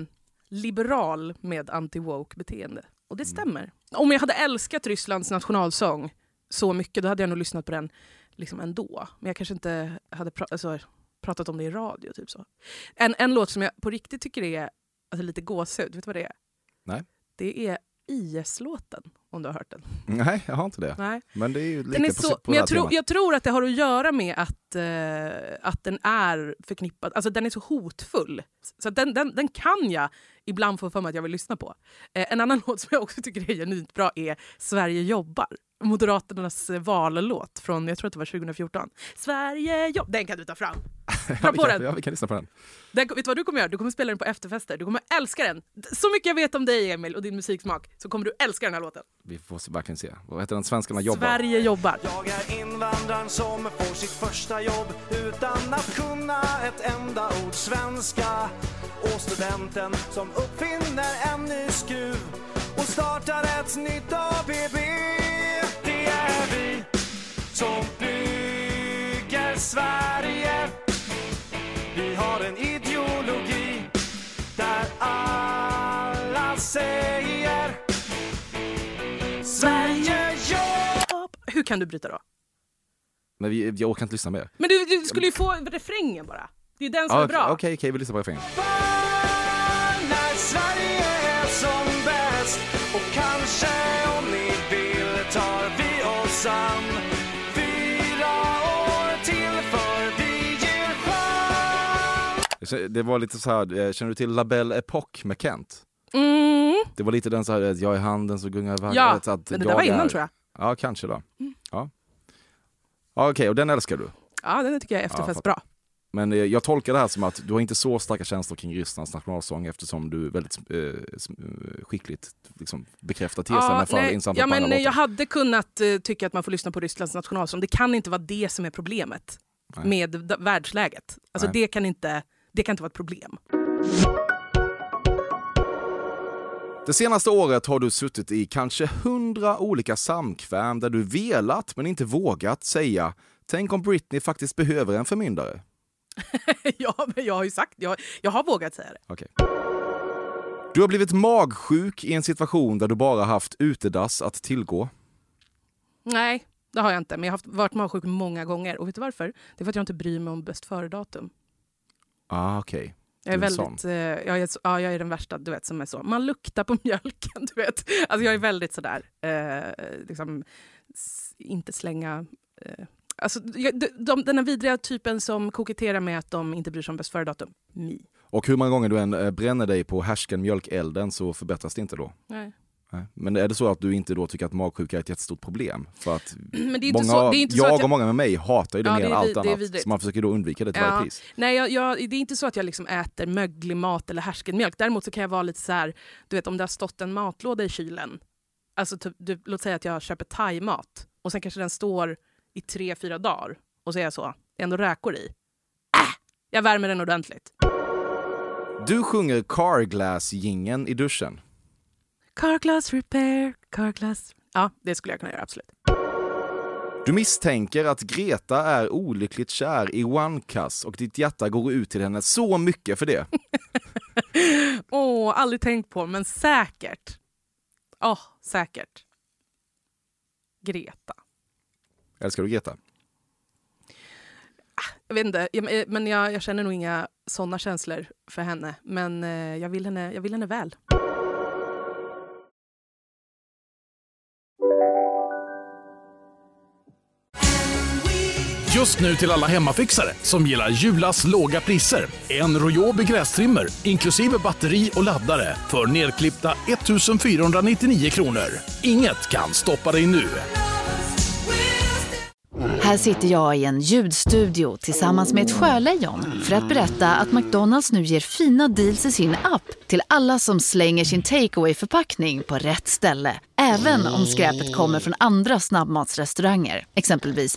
liberal med anti-woke beteende. Och det stämmer. Om jag hade älskat Rysslands nationalsång så mycket då hade jag nog lyssnat på den liksom ändå. Men jag kanske inte hade pra- alltså, pratat om det i radio. Typ så. En, en låt som jag på riktigt tycker är alltså, lite gåshud, vet du vad det är? Nej. Det är IS-låten, om du har hört den. Nej, jag har inte det. Nej. Men det är ju lite är på, så, på här jag, tror, temat. jag tror att det har att göra med att, eh, att den är förknippad, alltså den är så hotfull. Så den, den, den kan jag ibland få för mig att jag vill lyssna på. Eh, en annan låt som jag också tycker är genuint bra är Sverige jobbar. Moderaternas vallåt från, jag tror att det var 2014. Sverige jobbar, den kan du ta fram. ja, Dra vi på kan, den. ja, vi kan lyssna på den. Den, vet du vad du kommer göra? Du kommer spela den på efterfester. Du kommer älska den. Så mycket jag vet om dig Emil och din musiksmak så kommer du älska den här låten. Vi får se- verkligen se. Vad heter den? Svenskarna jobbar? Sverige jobbar. Jag är invandraren som får sitt första jobb utan att kunna ett enda ord svenska. Och studenten som uppfinner en ny skruv och startar ett nytt ABB. Som bygger Sverige. Vi har en ideologi där alla säger Sverige jobbar. Hur kan du bryta då? Men vi, jag orkar inte lyssna mer. Men du, du skulle ju få refrängen bara. Det är den som Ja, är bra. Okej, okej, vi lyssnar på refrängen. när Sverige är som bäst Och kanske Det var lite så här, eh, känner du till La Belle Époque med Kent? Mm. Det var lite den så här, eh, jag är handen som gungar iväg. Ja, vet att men det där var innan är... tror jag. Ja, kanske då. Ja. Ja, Okej, och den älskar du. Ja, den tycker jag är efterfest fattar. bra. Men eh, jag tolkar det här som att du har inte så starka känslor kring Rysslands nationalsång eftersom du väldigt eh, eh, skickligt liksom, bekräftar tesen med för nej, ja, men jag hade kunnat eh, tycka att man får lyssna på Rysslands nationalsång. Det kan inte vara det som är problemet Nej. med världsläget. Alltså Nej. det kan, inte, det kan inte vara ett problem. Det senaste året har du suttit i kanske hundra olika samkväm där du velat men inte vågat säga Tänk om Britney faktiskt behöver en förmyndare. ja, men jag har ju sagt, jag, jag har vågat säga det. Okej. Du har blivit magsjuk i en situation där du bara haft utedass att tillgå. Nej, det har jag inte. Men jag har haft, varit magsjuk många gånger. Och vet du varför? Det är för att jag inte bryr mig om bäst före-datum. Ah, okej. Jag är, väldigt, eh, jag, är, ja, jag är den värsta du vet, som är så. Man luktar på mjölken. Du vet. Alltså, jag är väldigt sådär. Eh, liksom, inte slänga... Eh, alltså, jag, de, de, den här vidriga typen som koketterar med att de inte bryr sig om bäst före-datum. Och hur många gånger du än eh, bränner dig på härsken mjölkelden så förbättras det inte då? Nej. Men är det så att du inte då tycker att magsjuka är ett jättestort problem? För att många, så, jag, och många med mig hatar ju det Ja, mer än allt annat. Så man försöker då undvika det till Ja. varje pris. Nej, jag, jag, det är inte så att jag liksom äter möglig mat eller härskenmjölk. Däremot så kan jag vara lite så här, du vet om det har stått en matlåda i kylen. Alltså typ, du, låt säga att jag köper thaimat och sen kanske den står i tre, fyra dagar. Och så är jag så, det är ändå räkor i. Äh, jag värmer den ordentligt. Du sjunger carglass gingen i duschen. Carglass repair, carglass... Ja, det skulle jag kunna göra absolut. Du misstänker att Greta är olyckligt kär i OneCuss och ditt hjärta går ut till henne så mycket för det. Åh, aldrig tänkt på, men säkert. Åh, säkert. Greta. Älskar du Greta? Jag vet inte, jag, men jag, jag känner nog inga såna känslor för henne. Men eh, jag, vill henne, jag vill henne väl. Just nu till alla hemmafixare som gillar Julas låga priser. En Royobi grästrimmer inklusive batteri och laddare för nedklippta 1 499 kronor. Inget kan stoppa dig nu. Här sitter jag i en ljudstudio tillsammans med ett sjölejon för att berätta att McDonalds nu ger fina deals i sin app till alla som slänger sin takeaway förpackning på rätt ställe. Även om skräpet kommer från andra snabbmatsrestauranger, exempelvis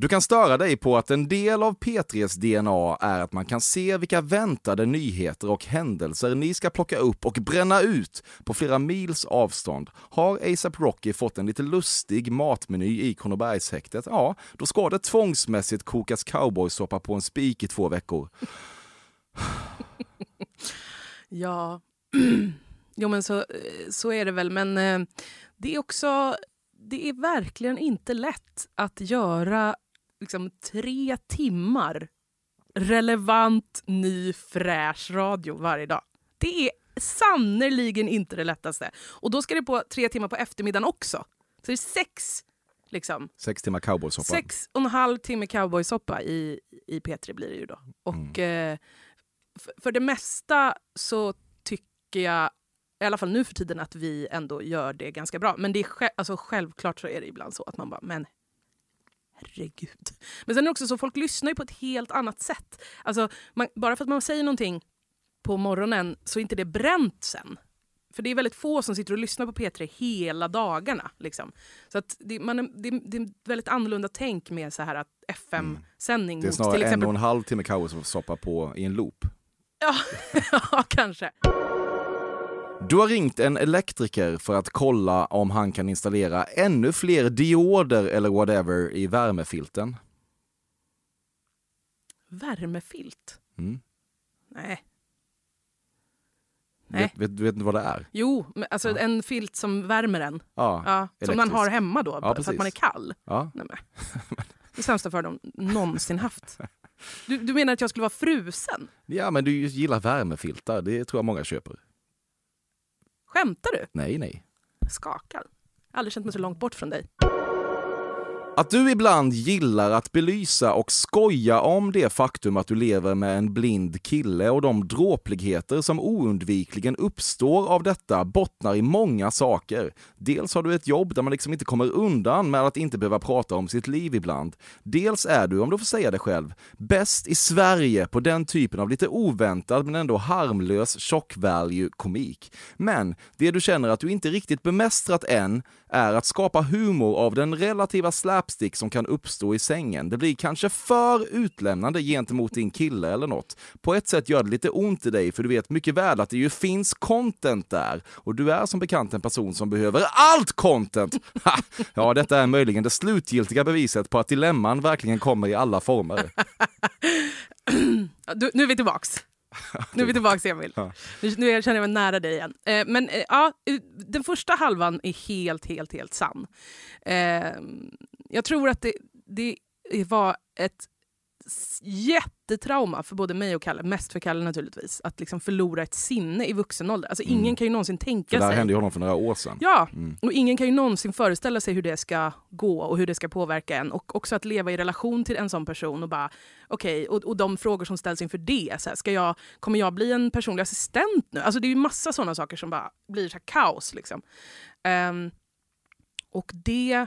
Du kan störa dig på att en del av P3s DNA är att man kan se vilka väntade nyheter och händelser ni ska plocka upp och bränna ut på flera mils avstånd. Har ASAP Rocky fått en lite lustig matmeny i Kronobergshäktet? Ja, då ska det tvångsmässigt kokas cowboysoppa på en spik i två veckor. Ja, jo men så, så är det väl. Men eh, det är också, det är verkligen inte lätt att göra liksom, tre timmar relevant, ny, fräsch radio varje dag. Det är sannerligen inte det lättaste. Och då ska det på tre timmar på eftermiddagen också. Så det är sex, liksom, Sex timmar cowboysoppa. sex och en halv timme cowboysoppa i, i P3 blir det ju då. Och eh, f- för det mesta så tycker jag, i alla fall nu för tiden, att vi ändå gör det ganska bra. Men det är alltså, självklart så är det ibland så att man bara, men herregud. Men sen är det också så, folk lyssnar ju på ett helt annat sätt. Alltså, man, bara för att man säger någonting på morgonen så är inte det bränt sen. För det är väldigt få som sitter och lyssnar på P3 hela dagarna. Liksom. Så att det, man, är- det, det är väldigt annorlunda tänk med så här att FM-sändning Mm. Det är mot snarare till en exempel... och en halv timme cowboysoppa på i en loop. Ja, ja, kanske. Du har ringt en elektriker för att kolla om han kan installera ännu fler dioder eller whatever i värmefilten. Värmefilt? Mm. Nej. Nej. Vet, vet, du vet vad det är? Jo, men alltså en filt som värmer en. Ja, Ja, som man har hemma då, Ja, för att man är kall. Ja. Nej, men. Det sämsta fördom någonsin haft. Du, du menar att jag skulle vara frusen? ja, men du gillar värmefiltar. Det tror jag många köper. Skämtar du? Nej, nej. Skakar. Aldrig känt mig så långt bort från dig. Att du ibland gillar att belysa och skoja om det faktum att du lever med en blind kille och de dråpligheter som oundvikligen uppstår av detta bottnar i många saker. Dels har du ett jobb där man liksom inte kommer undan med att inte behöva prata om sitt liv ibland. Dels är du, om du får säga det själv, bäst i Sverige på den typen av lite oväntad men ändå harmlös shock value komik. Men det du känner att du inte riktigt bemästrat än är att skapa humor av den relativa slapstick som kan uppstå i sängen. Det blir kanske för utlämnande gentemot din kille eller något. På ett sätt gör det lite ont i dig för du vet mycket väl att det ju finns content där och du är som bekant en person som behöver allt content. Ha! Ja, detta är möjligen det slutgiltiga beviset på att dilemman verkligen kommer i alla former. Du, nu är vi tillbaks. Nu är vi tillbaks Emil. Ja. Nu, nu känner jag mig nära dig igen. Eh, men eh, ja, eh, den första halvan är helt, helt, helt sann. Eh, jag tror att det, det var ett jättetrauma för både mig och Kalle, mest för Kalle naturligtvis, att liksom förlora ett sinne i vuxen ålder. Alltså, ingen Mm. kan ju någonsin tänka det här sig... hände ju honom för några år sedan. Ja, Mm. och ingen kan ju någonsin föreställa sig hur det ska gå och hur det ska påverka en. Och också att leva i relation till en sån person och bara, okej, och, och de frågor som ställs inför det. Så här, ska jag, kommer jag bli en personlig assistent nu? Alltså det är ju massa sådana saker som bara blir så kaos. Liksom. Ehm, och det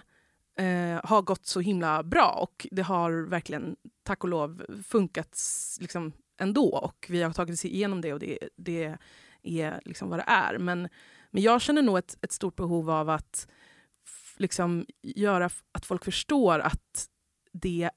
eh, har gått så himla bra och det har verkligen, tack och lov, funkat liksom, ändå. Och vi har tagit oss igenom det och det, det är liksom vad det är. Men, men jag känner nog ett, ett stort behov av att liksom, göra att folk förstår att det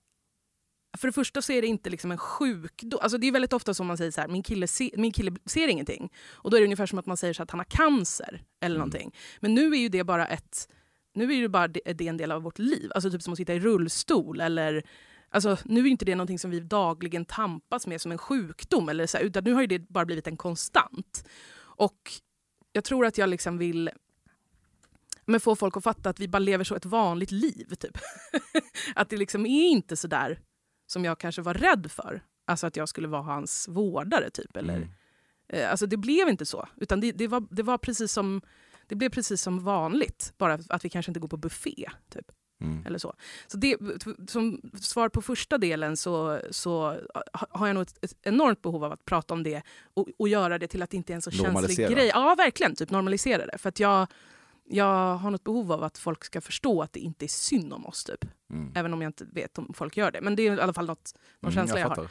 för det första så är det inte liksom en sjukdom. Alltså det är väldigt ofta som man säger så här, min kille, se, min kille ser ingenting. Och då är det ungefär som att man säger så att han har cancer eller någonting. Men nu är ju det bara ett nu är det bara det, en del av vårt liv. Alltså typ som att sitta i rullstol eller Alltså, nu är inte det någonting som vi dagligen tampas med som en sjukdom, eller så här, utan nu har ju det bara blivit en konstant. Och jag tror att jag liksom vill men få folk att fatta att vi bara lever så ett vanligt liv. Typ. att det liksom är inte så där som jag kanske var rädd för. Alltså att jag skulle vara hans vårdare. Typ, eller, Mm. eh, alltså det blev inte så. Utan det, det, var, det, var precis som, det blev precis som vanligt. Bara att vi kanske inte går på buffé. Typ. Mm. Eller så. så det, som svar på första delen så, så ha- har jag nog ett, ett enormt behov av att prata om det och, och göra det till att det inte är en så känslig grej. Ja, verkligen. Typ normalisera det. För att jag, jag har något behov av att folk ska förstå att det inte är synd om oss. Typ. Mm. Även om jag inte vet om folk gör det. Men det är i alla fall något, någon Mm, känsla jag jag, har.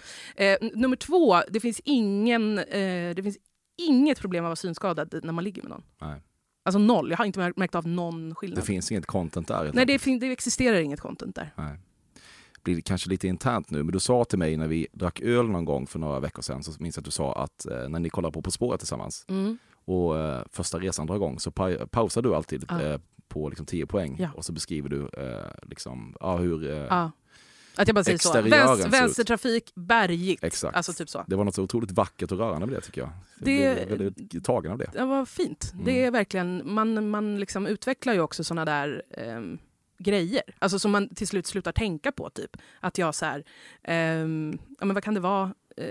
Eh, nummer två, det finns, ingen, eh, det finns inget problem att vara synskadad när man ligger med någon. Nej. Alltså noll. Jag har inte mär- märkt av någon skillnad. Det finns inget content där. Nej, det, det existerar inget content där. Nej. blir kanske lite internt nu, men du sa till mig när vi drack öl någon gång för några veckor sedan, så minns jag att du sa att eh, när ni kollar på På spåret tillsammans Mm. och eh, första resan drar igång så pa pausar du alltid Ja. eh, på liksom 10 poäng Ja. och så beskriver du eh, liksom, ja, hur Ja. Att jag bara säger så. Vänster, vänstertrafik, bergigt. Exakt. Alltså typ så. Det var något så otroligt vackert och rörande med det tycker jag. Det- Jag blev väldigt tagen av det. Det var fint. Mm. Det är verkligen, man, man liksom utvecklar ju också såna där ehm, grejer. Alltså som man till slut slutar tänka på. typ. Att jag så här, ehm, ja, men vad kan det vara? Eh,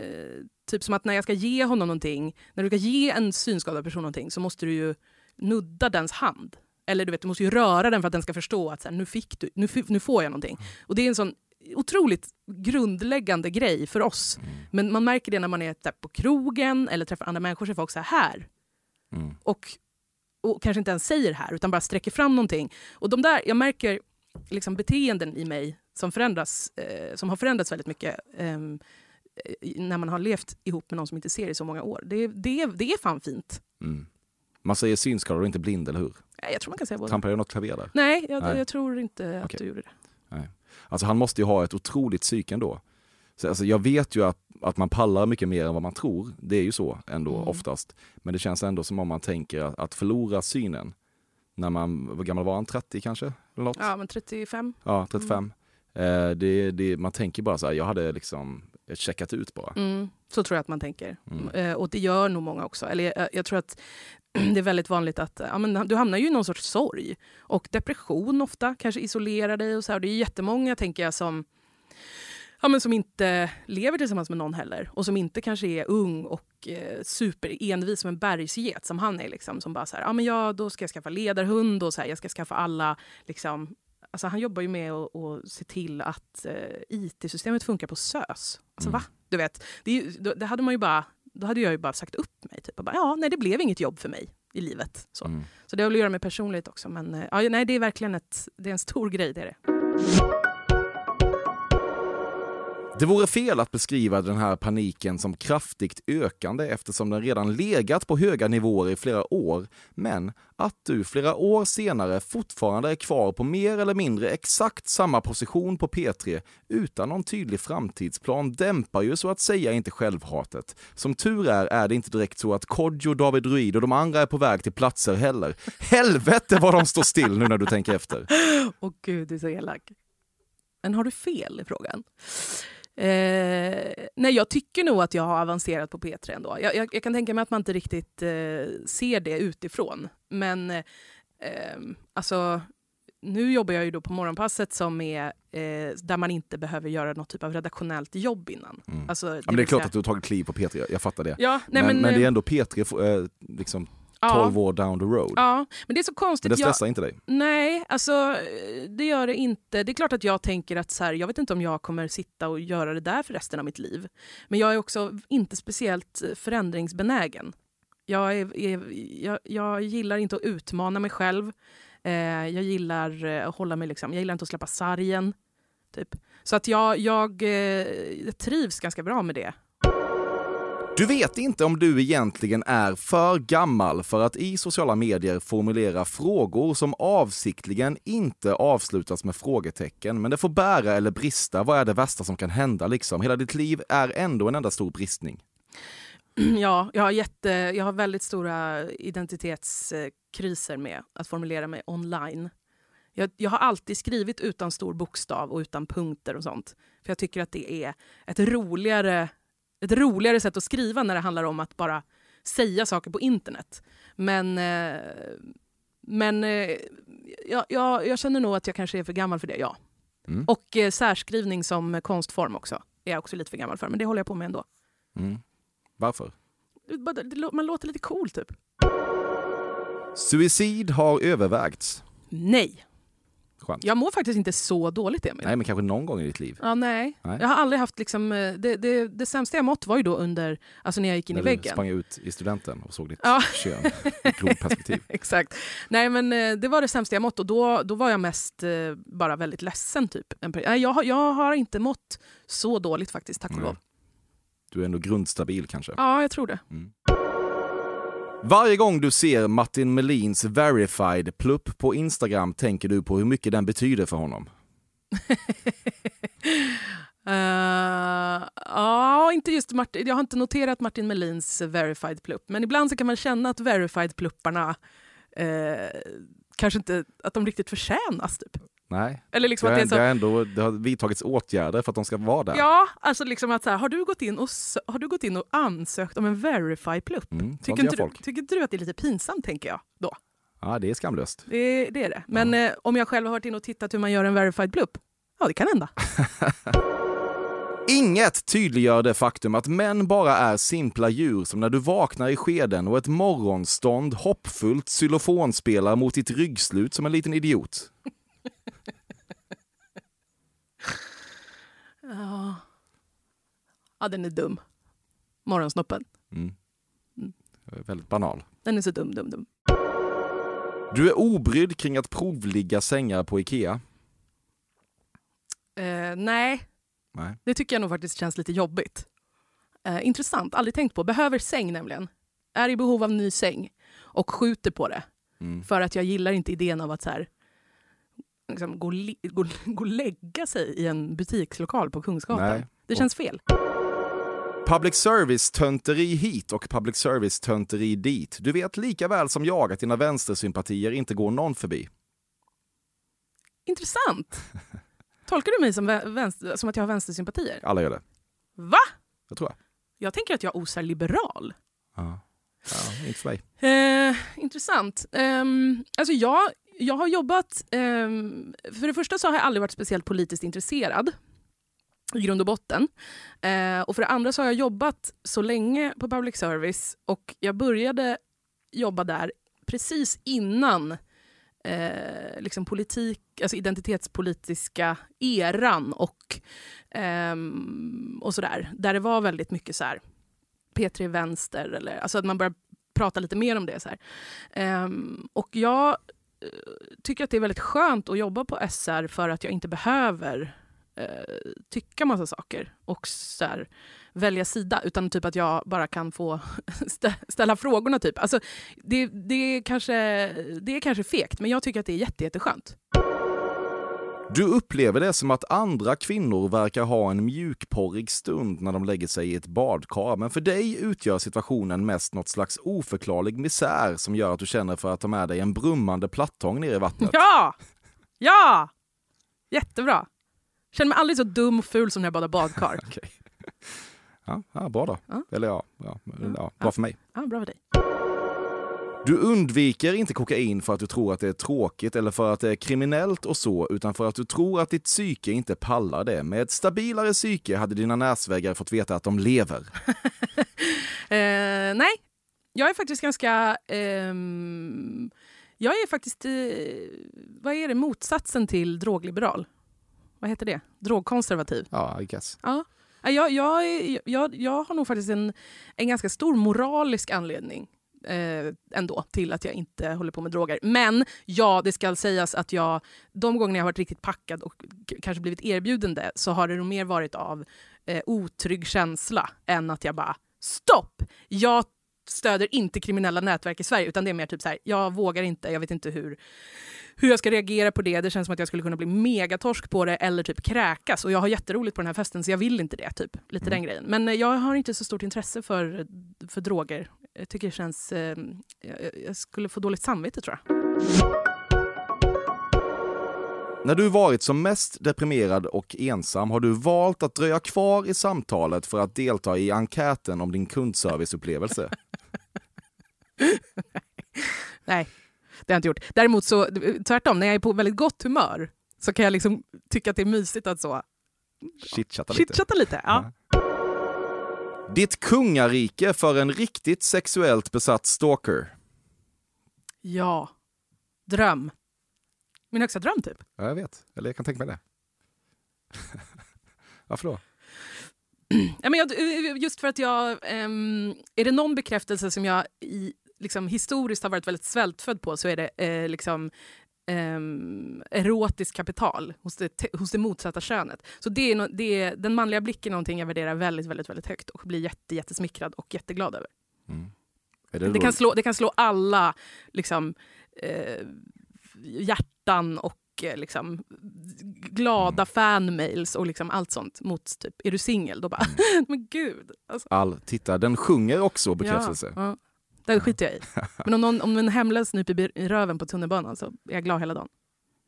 typ som att när jag ska ge honom någonting, när du ska ge en synskadad person någonting så måste du ju nudda dens hand. Eller du vet, du måste ju röra den för att den ska förstå att så här, nu, fick du, nu, nu får jag någonting. Och det är en sån otroligt grundläggande grej för oss. Men man märker det när man är på krogen eller träffar andra människor så är folk så här, här Mm. och, och kanske inte ens säger här utan bara sträcker fram någonting. Och de där, jag märker liksom beteenden i mig som förändras, eh, som har förändrats väldigt mycket eh, när man har levt ihop med någon som inte ser i så många år. Det, det, det är fan fint. Mm. Man säger synskadad och inte blind, eller hur? Jag tror man kan säga både. Trampade jag något klaver där? Nej, jag, Nej. jag tror inte att Okej. du gjorde det. Alltså han måste ju ha ett otroligt psyke ändå. Så, alltså, jag vet ju att, att man pallar mycket mer än vad man tror. Det är ju så ändå Mm. oftast. Men det känns ändå som om man tänker att, att förlora synen när man, vad gammal var han? 30 kanske? Eller något? Ja, men 35. Ja, 35. Eh, det, det, man tänker bara så här, jag hade liksom checkat ut bara. Mm, så tror jag att man tänker. Mm. Eh, och det gör nog många också. Eller jag, jag tror att det är väldigt vanligt att ja, men du hamnar ju i någon sorts sorg. Och depression ofta, kanske isolerar dig. Och så här. Det är jättemånga, tänker jag, som, ja, men som inte lever tillsammans med någon heller. Och som inte kanske är ung och eh, superenvis som en bergsget som han är. Liksom, som bara så här, ja, men ja, då ska jag skaffa ledarhund och så här, jag ska skaffa alla liksom, Alltså han jobbar ju med att, att se till att eh, IT-systemet funkar på SÖS. Alltså Mm. va? Du vet, det, då, det hade man ju bara, då hade jag ju bara sagt upp mig. Typ, bara, ja, nej, det blev inget jobb för mig i livet. Så, Mm. så det har väl att göra med personlighet också. Men eh, ja, nej, det är verkligen ett, det är en stor grej. Det är det. Det vore fel att beskriva den här paniken som kraftigt ökande eftersom den redan legat på höga nivåer i flera år, men att du flera år senare fortfarande är kvar på mer eller mindre exakt samma position på P3 utan någon tydlig framtidsplan dämpar ju så att säga inte självhatet. Som tur är är det inte direkt så att Kodjo, David Ruid och de andra är på väg till platser heller. Helvete vad de står still nu när du tänker efter. Åh gud, du är så elak. Men har du fel i frågan? Eh, nej, jag tycker nog att jag har avancerat på P3 ändå. Jag, jag, jag kan tänka mig att man inte riktigt eh, ser det utifrån. Men eh, alltså, nu jobbar jag ju då på morgonpasset som är eh, där man inte behöver göra något typ av redaktionellt jobb innan. Mm. Alltså, ja, men det är klart säga- att du har tagit kliv på P3, jag- jag fattar det. Ja, nej, men, men, men, det är ändå P3 eh, liksom. 12 år down the road. Ja, men det är så konstigt. Men det stressar jag, inte dig? Nej, alltså det gör det inte. Det är klart att jag tänker att så här, jag vet inte om jag kommer sitta och göra det där för resten av mitt liv. Men jag är också inte speciellt förändringsbenägen. Jag, är, är, jag, jag gillar inte att utmana mig själv. Eh, jag gillar eh, att hålla mig liksom, jag gillar inte att släppa sargen. Typ. Så att jag, jag, eh, jag trivs ganska bra med det. Du vet inte om du egentligen är för gammal för att i sociala medier formulera frågor som avsiktligen inte avslutas med frågetecken, men det får bära eller brista. Vad är det värsta som kan hända liksom? Hela ditt liv är ändå en enda stor bristning. Ja, jag har, jätte, jag har väldigt stora identitetskriser med att formulera mig online. Jag, jag har alltid skrivit utan stor bokstav och utan punkter och sånt. För jag tycker att det är ett roligare, ett roligare sätt att skriva när det handlar om att bara säga saker på internet. Men, eh, men eh, jag, jag, jag känner nog att jag kanske är för gammal för det, ja. Mm. Och eh, särskrivning som konstform också är jag också lite för gammal för, men det håller jag på med ändå. Mm. Varför? Man låter lite cool typ. Suicid har övervägts. Nej. Skönt. Jag mår faktiskt inte så dåligt, Emil. Nej, men kanske någon gång i ditt liv. Ja, nej. Nej. Jag har aldrig haft liksom, eh, det, det, det sämsta jag mått var ju då under, alltså när jag gick in När i du väggen. sprang ut i studenten och såg ditt Ja. kön i grodperspektiv. Exakt. Nej men eh, det var det sämsta jag mått och då, då var jag mest eh, bara väldigt ledsen typ. Nej, jag, jag har inte mått så dåligt faktiskt, tack och lov. Du är ändå grundstabil kanske. Ja, jag tror det. Varje gång du ser Martin Melins verified plupp på Instagram tänker du på hur mycket den betyder för honom. Eh, ja, inte just Martin, jag har inte noterat Martin Melins verified plupp, men ibland så kan man känna att verified plupparna eh, kanske inte, att de riktigt förtjänas. Typ. Nej, Eller liksom det, att det är så- det, är ändå, det har vidtagits åtgärder för att de ska vara där. Ja, alltså liksom att så här, har, du gått in och, har du gått in och ansökt om en verified plupp? Mm, tycker, inte du, tycker inte du att det är lite pinsamt, tänker jag då? Ja, det är skamlöst. Det, det är det. Men eh, om jag själv har varit inne och tittat hur man gör en verified plupp, ja det kan hända. Inget tydliggör det faktum att män bara är simpla djur som när du vaknar i skeden och ett morgonstånd hoppfullt xylofonspelar mot ditt ryggslut som en liten idiot. Ja, ja den är dum. Morgonsnoppen. Mm. Väldigt banal. Den är så dum, dum, dum. Du är obrydd kring att provligga sängar på Ikea. Eh, nej, Nej. det tycker jag nog faktiskt känns lite jobbigt. Eh, intressant, aldrig tänkt på. Behöver säng nämligen. Är i behov av ny säng och skjuter på det. Mm. För att jag gillar inte idén av att så här, liksom, gå, gå, gå och lägga sig i en butikslokal på Kungsgatan. Nej. Det känns fel. Public service-tönteri hit och public service-tönteri dit. Du vet lika väl som jag att dina vänstersympatier inte går någon förbi. Intressant. Tolkar du mig som, vä- vänster, som att jag har vänstersympatier? Alla gör det. Va? Jag tror jag. Jag tänker att jag osar liberal. Ja. Ja, inte för mig. Eh, intressant. Ehm, alltså jag, jag har jobbat... Ehm, för det första så har jag aldrig varit speciellt politiskt intresserad i grund och botten. Eh, och för det andra så har jag jobbat så länge på public service och jag började jobba där precis innan eh, liksom politik, alltså identitetspolitiska eran och, eh, och sådär. Där det var väldigt mycket så här P3 Vänster, eller, alltså att man började prata lite mer om det. Så här. Ehm, och jag tycker att det är väldigt skönt att jobba på SR för att jag inte behöver eh, tycka massa saker och så här, välja sida utan typ att jag bara kan få ställa frågorna. Typ. Alltså, det, det, är kanske, det är kanske fegt men jag tycker att det är jätte, jätteskönt. Du upplever det som att andra kvinnor verkar ha en mjukporrig stund när de lägger sig i ett badkar, men för dig utgör situationen mest något slags oförklarlig misär som gör att du känner för att ta med dig en brummande plattång ner i vattnet. Ja! Ja! Jättebra. Känner mig aldrig så dum och ful som när jag badar badkar. Okej. Ja, ja, bra då. Eller ja, ja, ja, bra för mig. Ja, bra för dig. Du undviker inte kokain för att du tror att det är tråkigt eller för att det är kriminellt och så, utan för att du tror att ditt psyke inte pallar det. Med ett stabilare psyke hade dina näsväggare fått veta att de lever. Eh, nej, jag är faktiskt ganska... ehm, jag är faktiskt... Eh, vad är det? Motsatsen till drogliberal. Vad heter det? Drogkonservativ. Ja, I guess. Ja. Ja, Jag, jag, jag, jag har nog faktiskt en, en ganska stor moralisk anledning eh, ändå till att jag inte håller på med droger. Men ja, det ska sägas att jag de gånger jag har varit riktigt packad och kanske blivit erbjuden det så har det nog mer varit av eh, otrygg känsla än att jag bara stopp! Jag stöder inte kriminella nätverk i Sverige utan det är mer typ så här, jag vågar inte, jag vet inte hur, hur jag ska reagera på det. Det känns som att jag skulle kunna bli megatorsk på det eller typ kräkas. Och jag har jätteroligt på den här festen så jag vill inte det. typ. Lite den grejen. Men eh, jag har inte så stort intresse för, för droger. Jag tycker det känns... Eh, jag, jag skulle få dåligt samvete tror jag. När du varit som mest deprimerad och ensam har du valt att dröja kvar i samtalet för att delta i enkäten om din kundserviceupplevelse. Nej, det har jag inte gjort. Däremot så, tvärtom, när jag är på väldigt gott humör så kan jag liksom tycka att det är mysigt att så Chitchatta lite. chitchatta lite. Ja. Ditt kungarike för en riktigt sexuellt besatt stalker. ja, dröm. Min högsta dröm typ. Ja, jag vet. Eller jag kan tänka mig det. Varför då? Ja, men jag, just för att jag... ehm, är det någon bekräftelse som jag i, liksom, historiskt har varit väldigt svältfödd på så är det eh, liksom, ehm, erotiskt kapital hos det, hos det motsatta könet. Så det är, no, det är, den manliga blicken är någonting jag värderar väldigt, väldigt, väldigt högt och blir jätte, jättesmickrad och jätteglad över. Är Det, då- kan, slå, det kan slå alla liksom, eh, hjärtan och eh, liksom, glada fanmails och liksom allt sånt mot typ, är du singel? Då bara, men gud. Alltså, All, titta, den sjunger också bekräftelse. Ja, ja. Den skiter jag i. Men om, någon, om en hemlös nyper i röven på tunnelbanan så är jag glad hela dagen.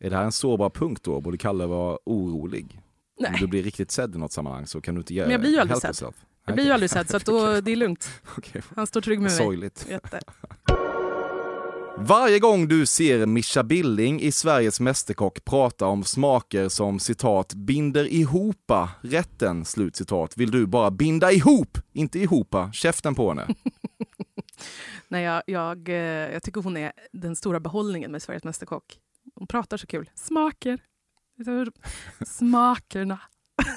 Är det här en sårbar punkt då? Borde Kalle vara orolig? Om Nej. du blir riktigt sedd i något sammanhang så kan du inte ge Men jag blir ju aldrig sedd. yourself. Jag blir ju aldrig sedd så då, det är lugnt. Okej. Han står trygg med mig. Sorgligt. Jätte. Varje gång du ser Mischa Billing i Sveriges Mästerkock prata om smaker som citat binder ihopa rätten, slut citat, vill du bara binda ihop, inte ihopa, käften på henne. Nej, jag, jag, eh, jag tycker hon är den stora behållningen med Sveriges Mästerkock. Hon pratar så kul. Smaker. Smakerna.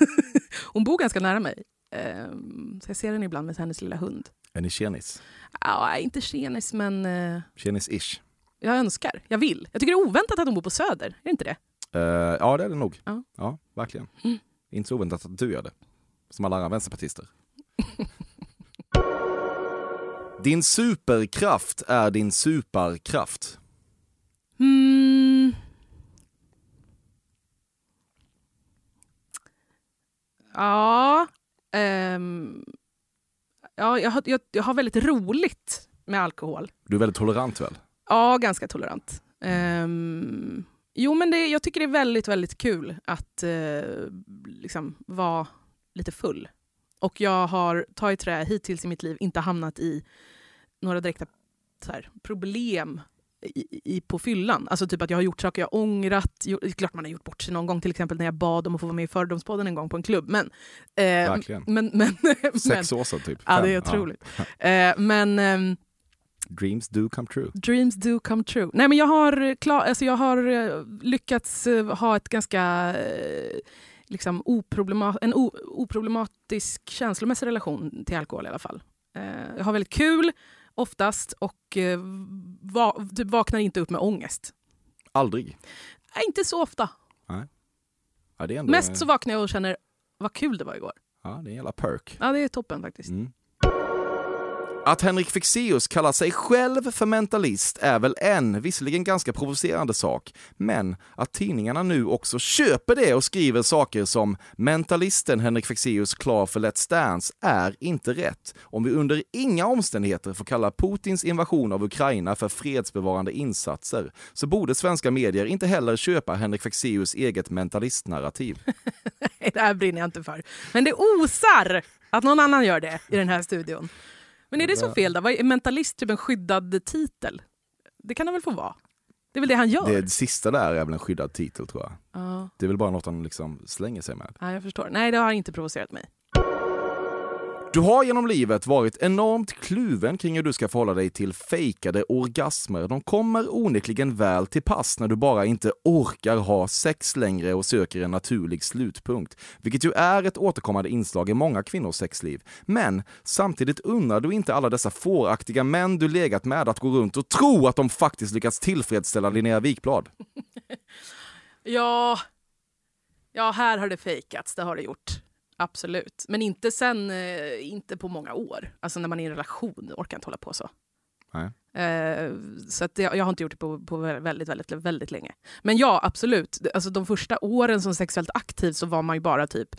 hon bor ganska nära mig. Ehm, Så jag ser henne ibland med hennes lilla hund. Är ni tjenis? Ja, inte tjenis, men eh, Tjenis-ish. jag önskar. Jag vill. Jag tycker det är oväntat att hon bor på Söder. Är det inte det? Eh, ja, det är det nog. Ja. Ja, verkligen. Mm. Inte så oväntat att du gör det. Som alla andra vänsterpartister. din superkraft är din superkraft. Mm. Ja. ehm, ja jag, har, jag, jag har väldigt roligt med alkohol. Du är väldigt tolerant väl? Ja, ganska tolerant. Ehm, jo, men det, jag tycker det är väldigt, väldigt kul att eh, liksom vara lite full. Och jag har, ta i trä, hittills i mitt liv inte hamnat i några direkta här, problem i, i, på fyllan. Alltså typ att jag har gjort saker jag ångrat. Är klart man har gjort bort sig någon gång, till exempel när jag bad om att få vara med i Fördomspodden en gång på en klubb. Men, eh, Verkligen. men, men, Sex år sedan typ. Ja, det är otroligt. Eh, men ehm, Dreams do come true. Dreams do come true. Nej, men jag har, klar, alltså jag har eh, lyckats eh, ha ett ganska eh, liksom oproblema, en o, oproblematisk känslomässig relation till alkohol i alla fall. Eh, jag har väldigt kul oftast och eh, va, typ vaknar inte upp med ångest. Aldrig. Nej, inte så ofta. Ja, är ändå, Mest så vaknar jag och känner vad kul det var igår. Ja, det är en jävla perk. Ja, det är toppen faktiskt. Mm. Att Henrik Fexeus kallar sig själv för mentalist är väl en, visserligen ganska provocerande sak, men att tidningarna nu också köper det och skriver saker som “mentalisten Henrik Fexeus klar för Let's Dance” är inte rätt om vi under inga omständigheter får kalla Putins invasion av Ukraina för fredsbevarande insatser, så borde svenska medier inte heller köpa Henrik Fexeus eget mentalistnarrativ. Nej, det här brinner jag inte för. Men det osar att någon annan gör det i den här studion. Men är det så fel då? Vad Är mentalist typ en skyddad titel? Det kan han väl få vara? Det är väl det han gör? Det, det sista där är väl en skyddad titel tror jag. Ja. Det är väl bara något han liksom slänger sig med. ja, jag förstår. Nej, det har inte provocerat mig. Du har genom livet varit enormt kluven kring hur du ska förhålla dig till fejkade orgasmer. De kommer onekligen väl till pass när du bara inte orkar ha sex längre och söker en naturlig slutpunkt, vilket ju är ett återkommande inslag i många kvinnors sexliv. Men samtidigt unnar du inte alla dessa fåraktiga män du legat med att gå runt och tro att de faktiskt lyckats tillfredsställa Linnea Wikblad. Ja, ja här har det fejkats, det har det gjort. Absolut. Men inte sen, eh, inte på många år. Alltså när man är i en relation, orkar inte hålla på så. Nej. Eh, så att jag, jag har inte gjort det på, på väldigt, väldigt, väldigt länge. Men ja, absolut. Alltså de första åren som sexuellt aktiv så var man ju bara typ...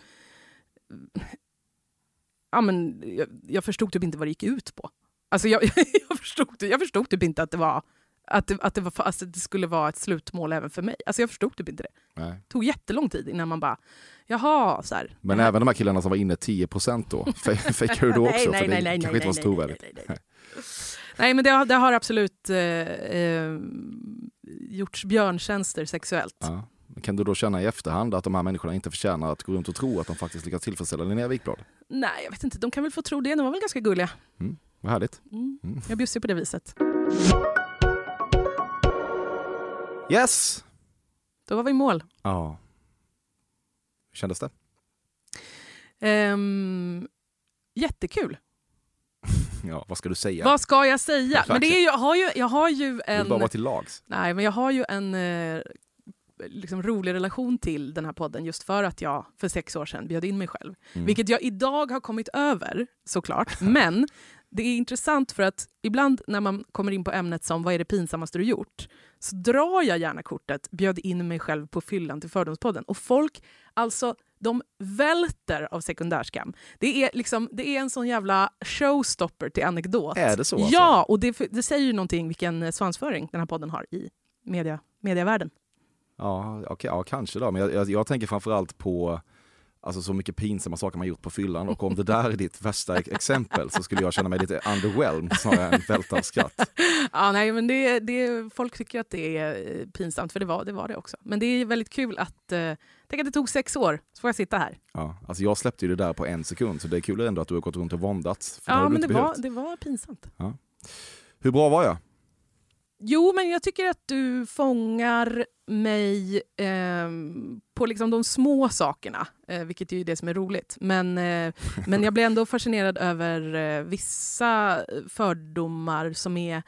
Ja, men jag, jag förstod typ inte vad det gick ut på. Alltså jag, jag, förstod, jag förstod typ inte att det var att det, att, det var, alltså det skulle vara ett slutmål även för mig. Alltså jag förstod typ inte det. Nej. Det tog jättelång tid innan man bara, jaha, så här. Men även de här killarna som var inne 10% då, fe- fejkar du då Nej, också? nej, för det nej, nej, kanske nej, inte var så nej, trovärdigt. nej, nej, nej. Nej, men det, har- det har absolut eh, eh, gjorts björntjänster sexuellt. Ja. Men Kan du då känna i efterhand att de här människorna inte förtjänar att gå runt och tro att de faktiskt lyckas tillfredsställa Linnea Wikblad? Nej, jag vet inte. De kan väl få tro det. De var väl ganska gulliga. Mm. Vad härligt. Mm. Mm. Jag bjussar på det viset. Yes! Då var vi i mål. Ja. Hur kändes det? Ehm, jättekul. Ja, vad ska du säga? Vad ska jag säga? Exakt. Men det är jag, har ju, jag har ju Du en... vill bara vara till lags. Nej, men jag har ju en eh, liksom rolig relation till den här podden just för att jag för sex år sedan bjöd in mig själv. Mm. Vilket jag idag har kommit över såklart. Men det är intressant för att ibland när man kommer in på ämnet som vad är det pinsammaste du gjort? Så drar jag gärna kortet bjöd in mig själv på fyllan till Fördomspodden. Och folk, alltså de välter av sekundärskam. Det är, liksom, det är en sån jävla showstopper till anekdot. Är det så, alltså? Ja, och det, det säger ju någonting vilken eh, svansföring den här podden har i media, medievärlden. Ja, okej, ja kanske då. Men jag, jag, jag tänker framförallt på alltså, så mycket pinsamma saker man gjort på fyllan och om det där är ditt värsta ex- exempel så skulle jag känna mig lite underwhelmed snarare än välta av skratt. Ja, nej, men det, det, folk tycker att det är eh, pinsamt, för det var det, var det också. Men det är väldigt kul att... Eh, tänk att det tog sex år, så får jag sitta här. Ja, alltså jag släppte ju det där på en sekund så det är kul ändå att du har gått runt och våndats. Ja, men det var, det var pinsamt. Ja. Hur bra var jag? Jo, men jag tycker att du fångar mig ehm, på liksom de små sakerna, eh, vilket är ju det som är roligt. Men, eh, men jag blir ändå fascinerad över eh, vissa fördomar som är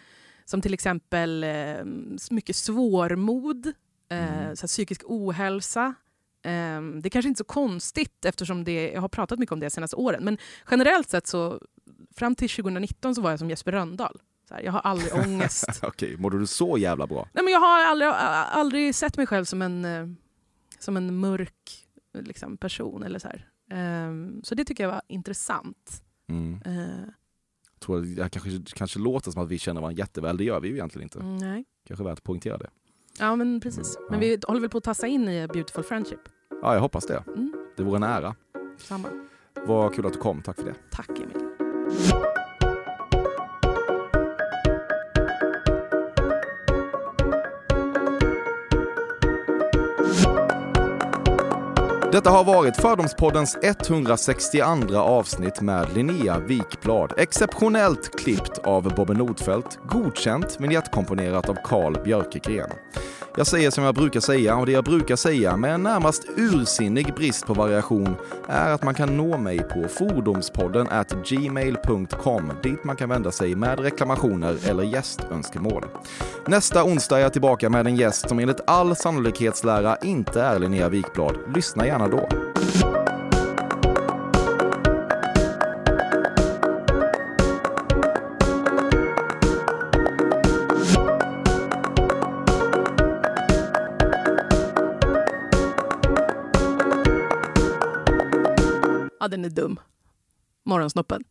som till exempel eh, mycket svårmod, eh, så här, psykisk ohälsa. Eh, det är kanske inte så konstigt eftersom det, jag har pratat mycket om det de senaste åren. Men generellt sett så fram till 2019 så var jag som Jesper Rönndahl. Här, jag har aldrig ångest. Okej, mådde du så jävla bra? Nej, men jag har aldrig, aldrig sett mig själv som en, eh, som en mörk liksom, person. Eller så. Ehm, så det tycker jag var intressant. Mm. Eh, Tror det kanske, kanske låter som att vi känner varandra jätteväl, det gör vi ju egentligen inte. mm, nej. Kanske värt att poängtera det. Ja, men precis. Men vi håller väl på att tassa in i Beautiful Friendship. Ja, jag hoppas det. Mm. Det vore en ära. Samma. Vad kul att du kom, tack för det. Tack Emil. Detta har varit Fördomspoddens 162 avsnitt med Linnea Wikblad. Exceptionellt klippt av Bobbe Nordfeldt, godkänt vignettkomponerat av Carl Björkegren. Jag säger som jag brukar säga och det jag brukar säga med en närmast ursinnig brist på variation är att man kan nå mig på fordomspodden at gmail.com dit man kan vända sig med reklamationer eller gästönskemål. Nästa onsdag är jag tillbaka med en gäst som enligt all sannolikhetslära inte är Linnea Wikblad. Lyssna gärna gärna då. Ja, den är dum. Morgonsnoppen.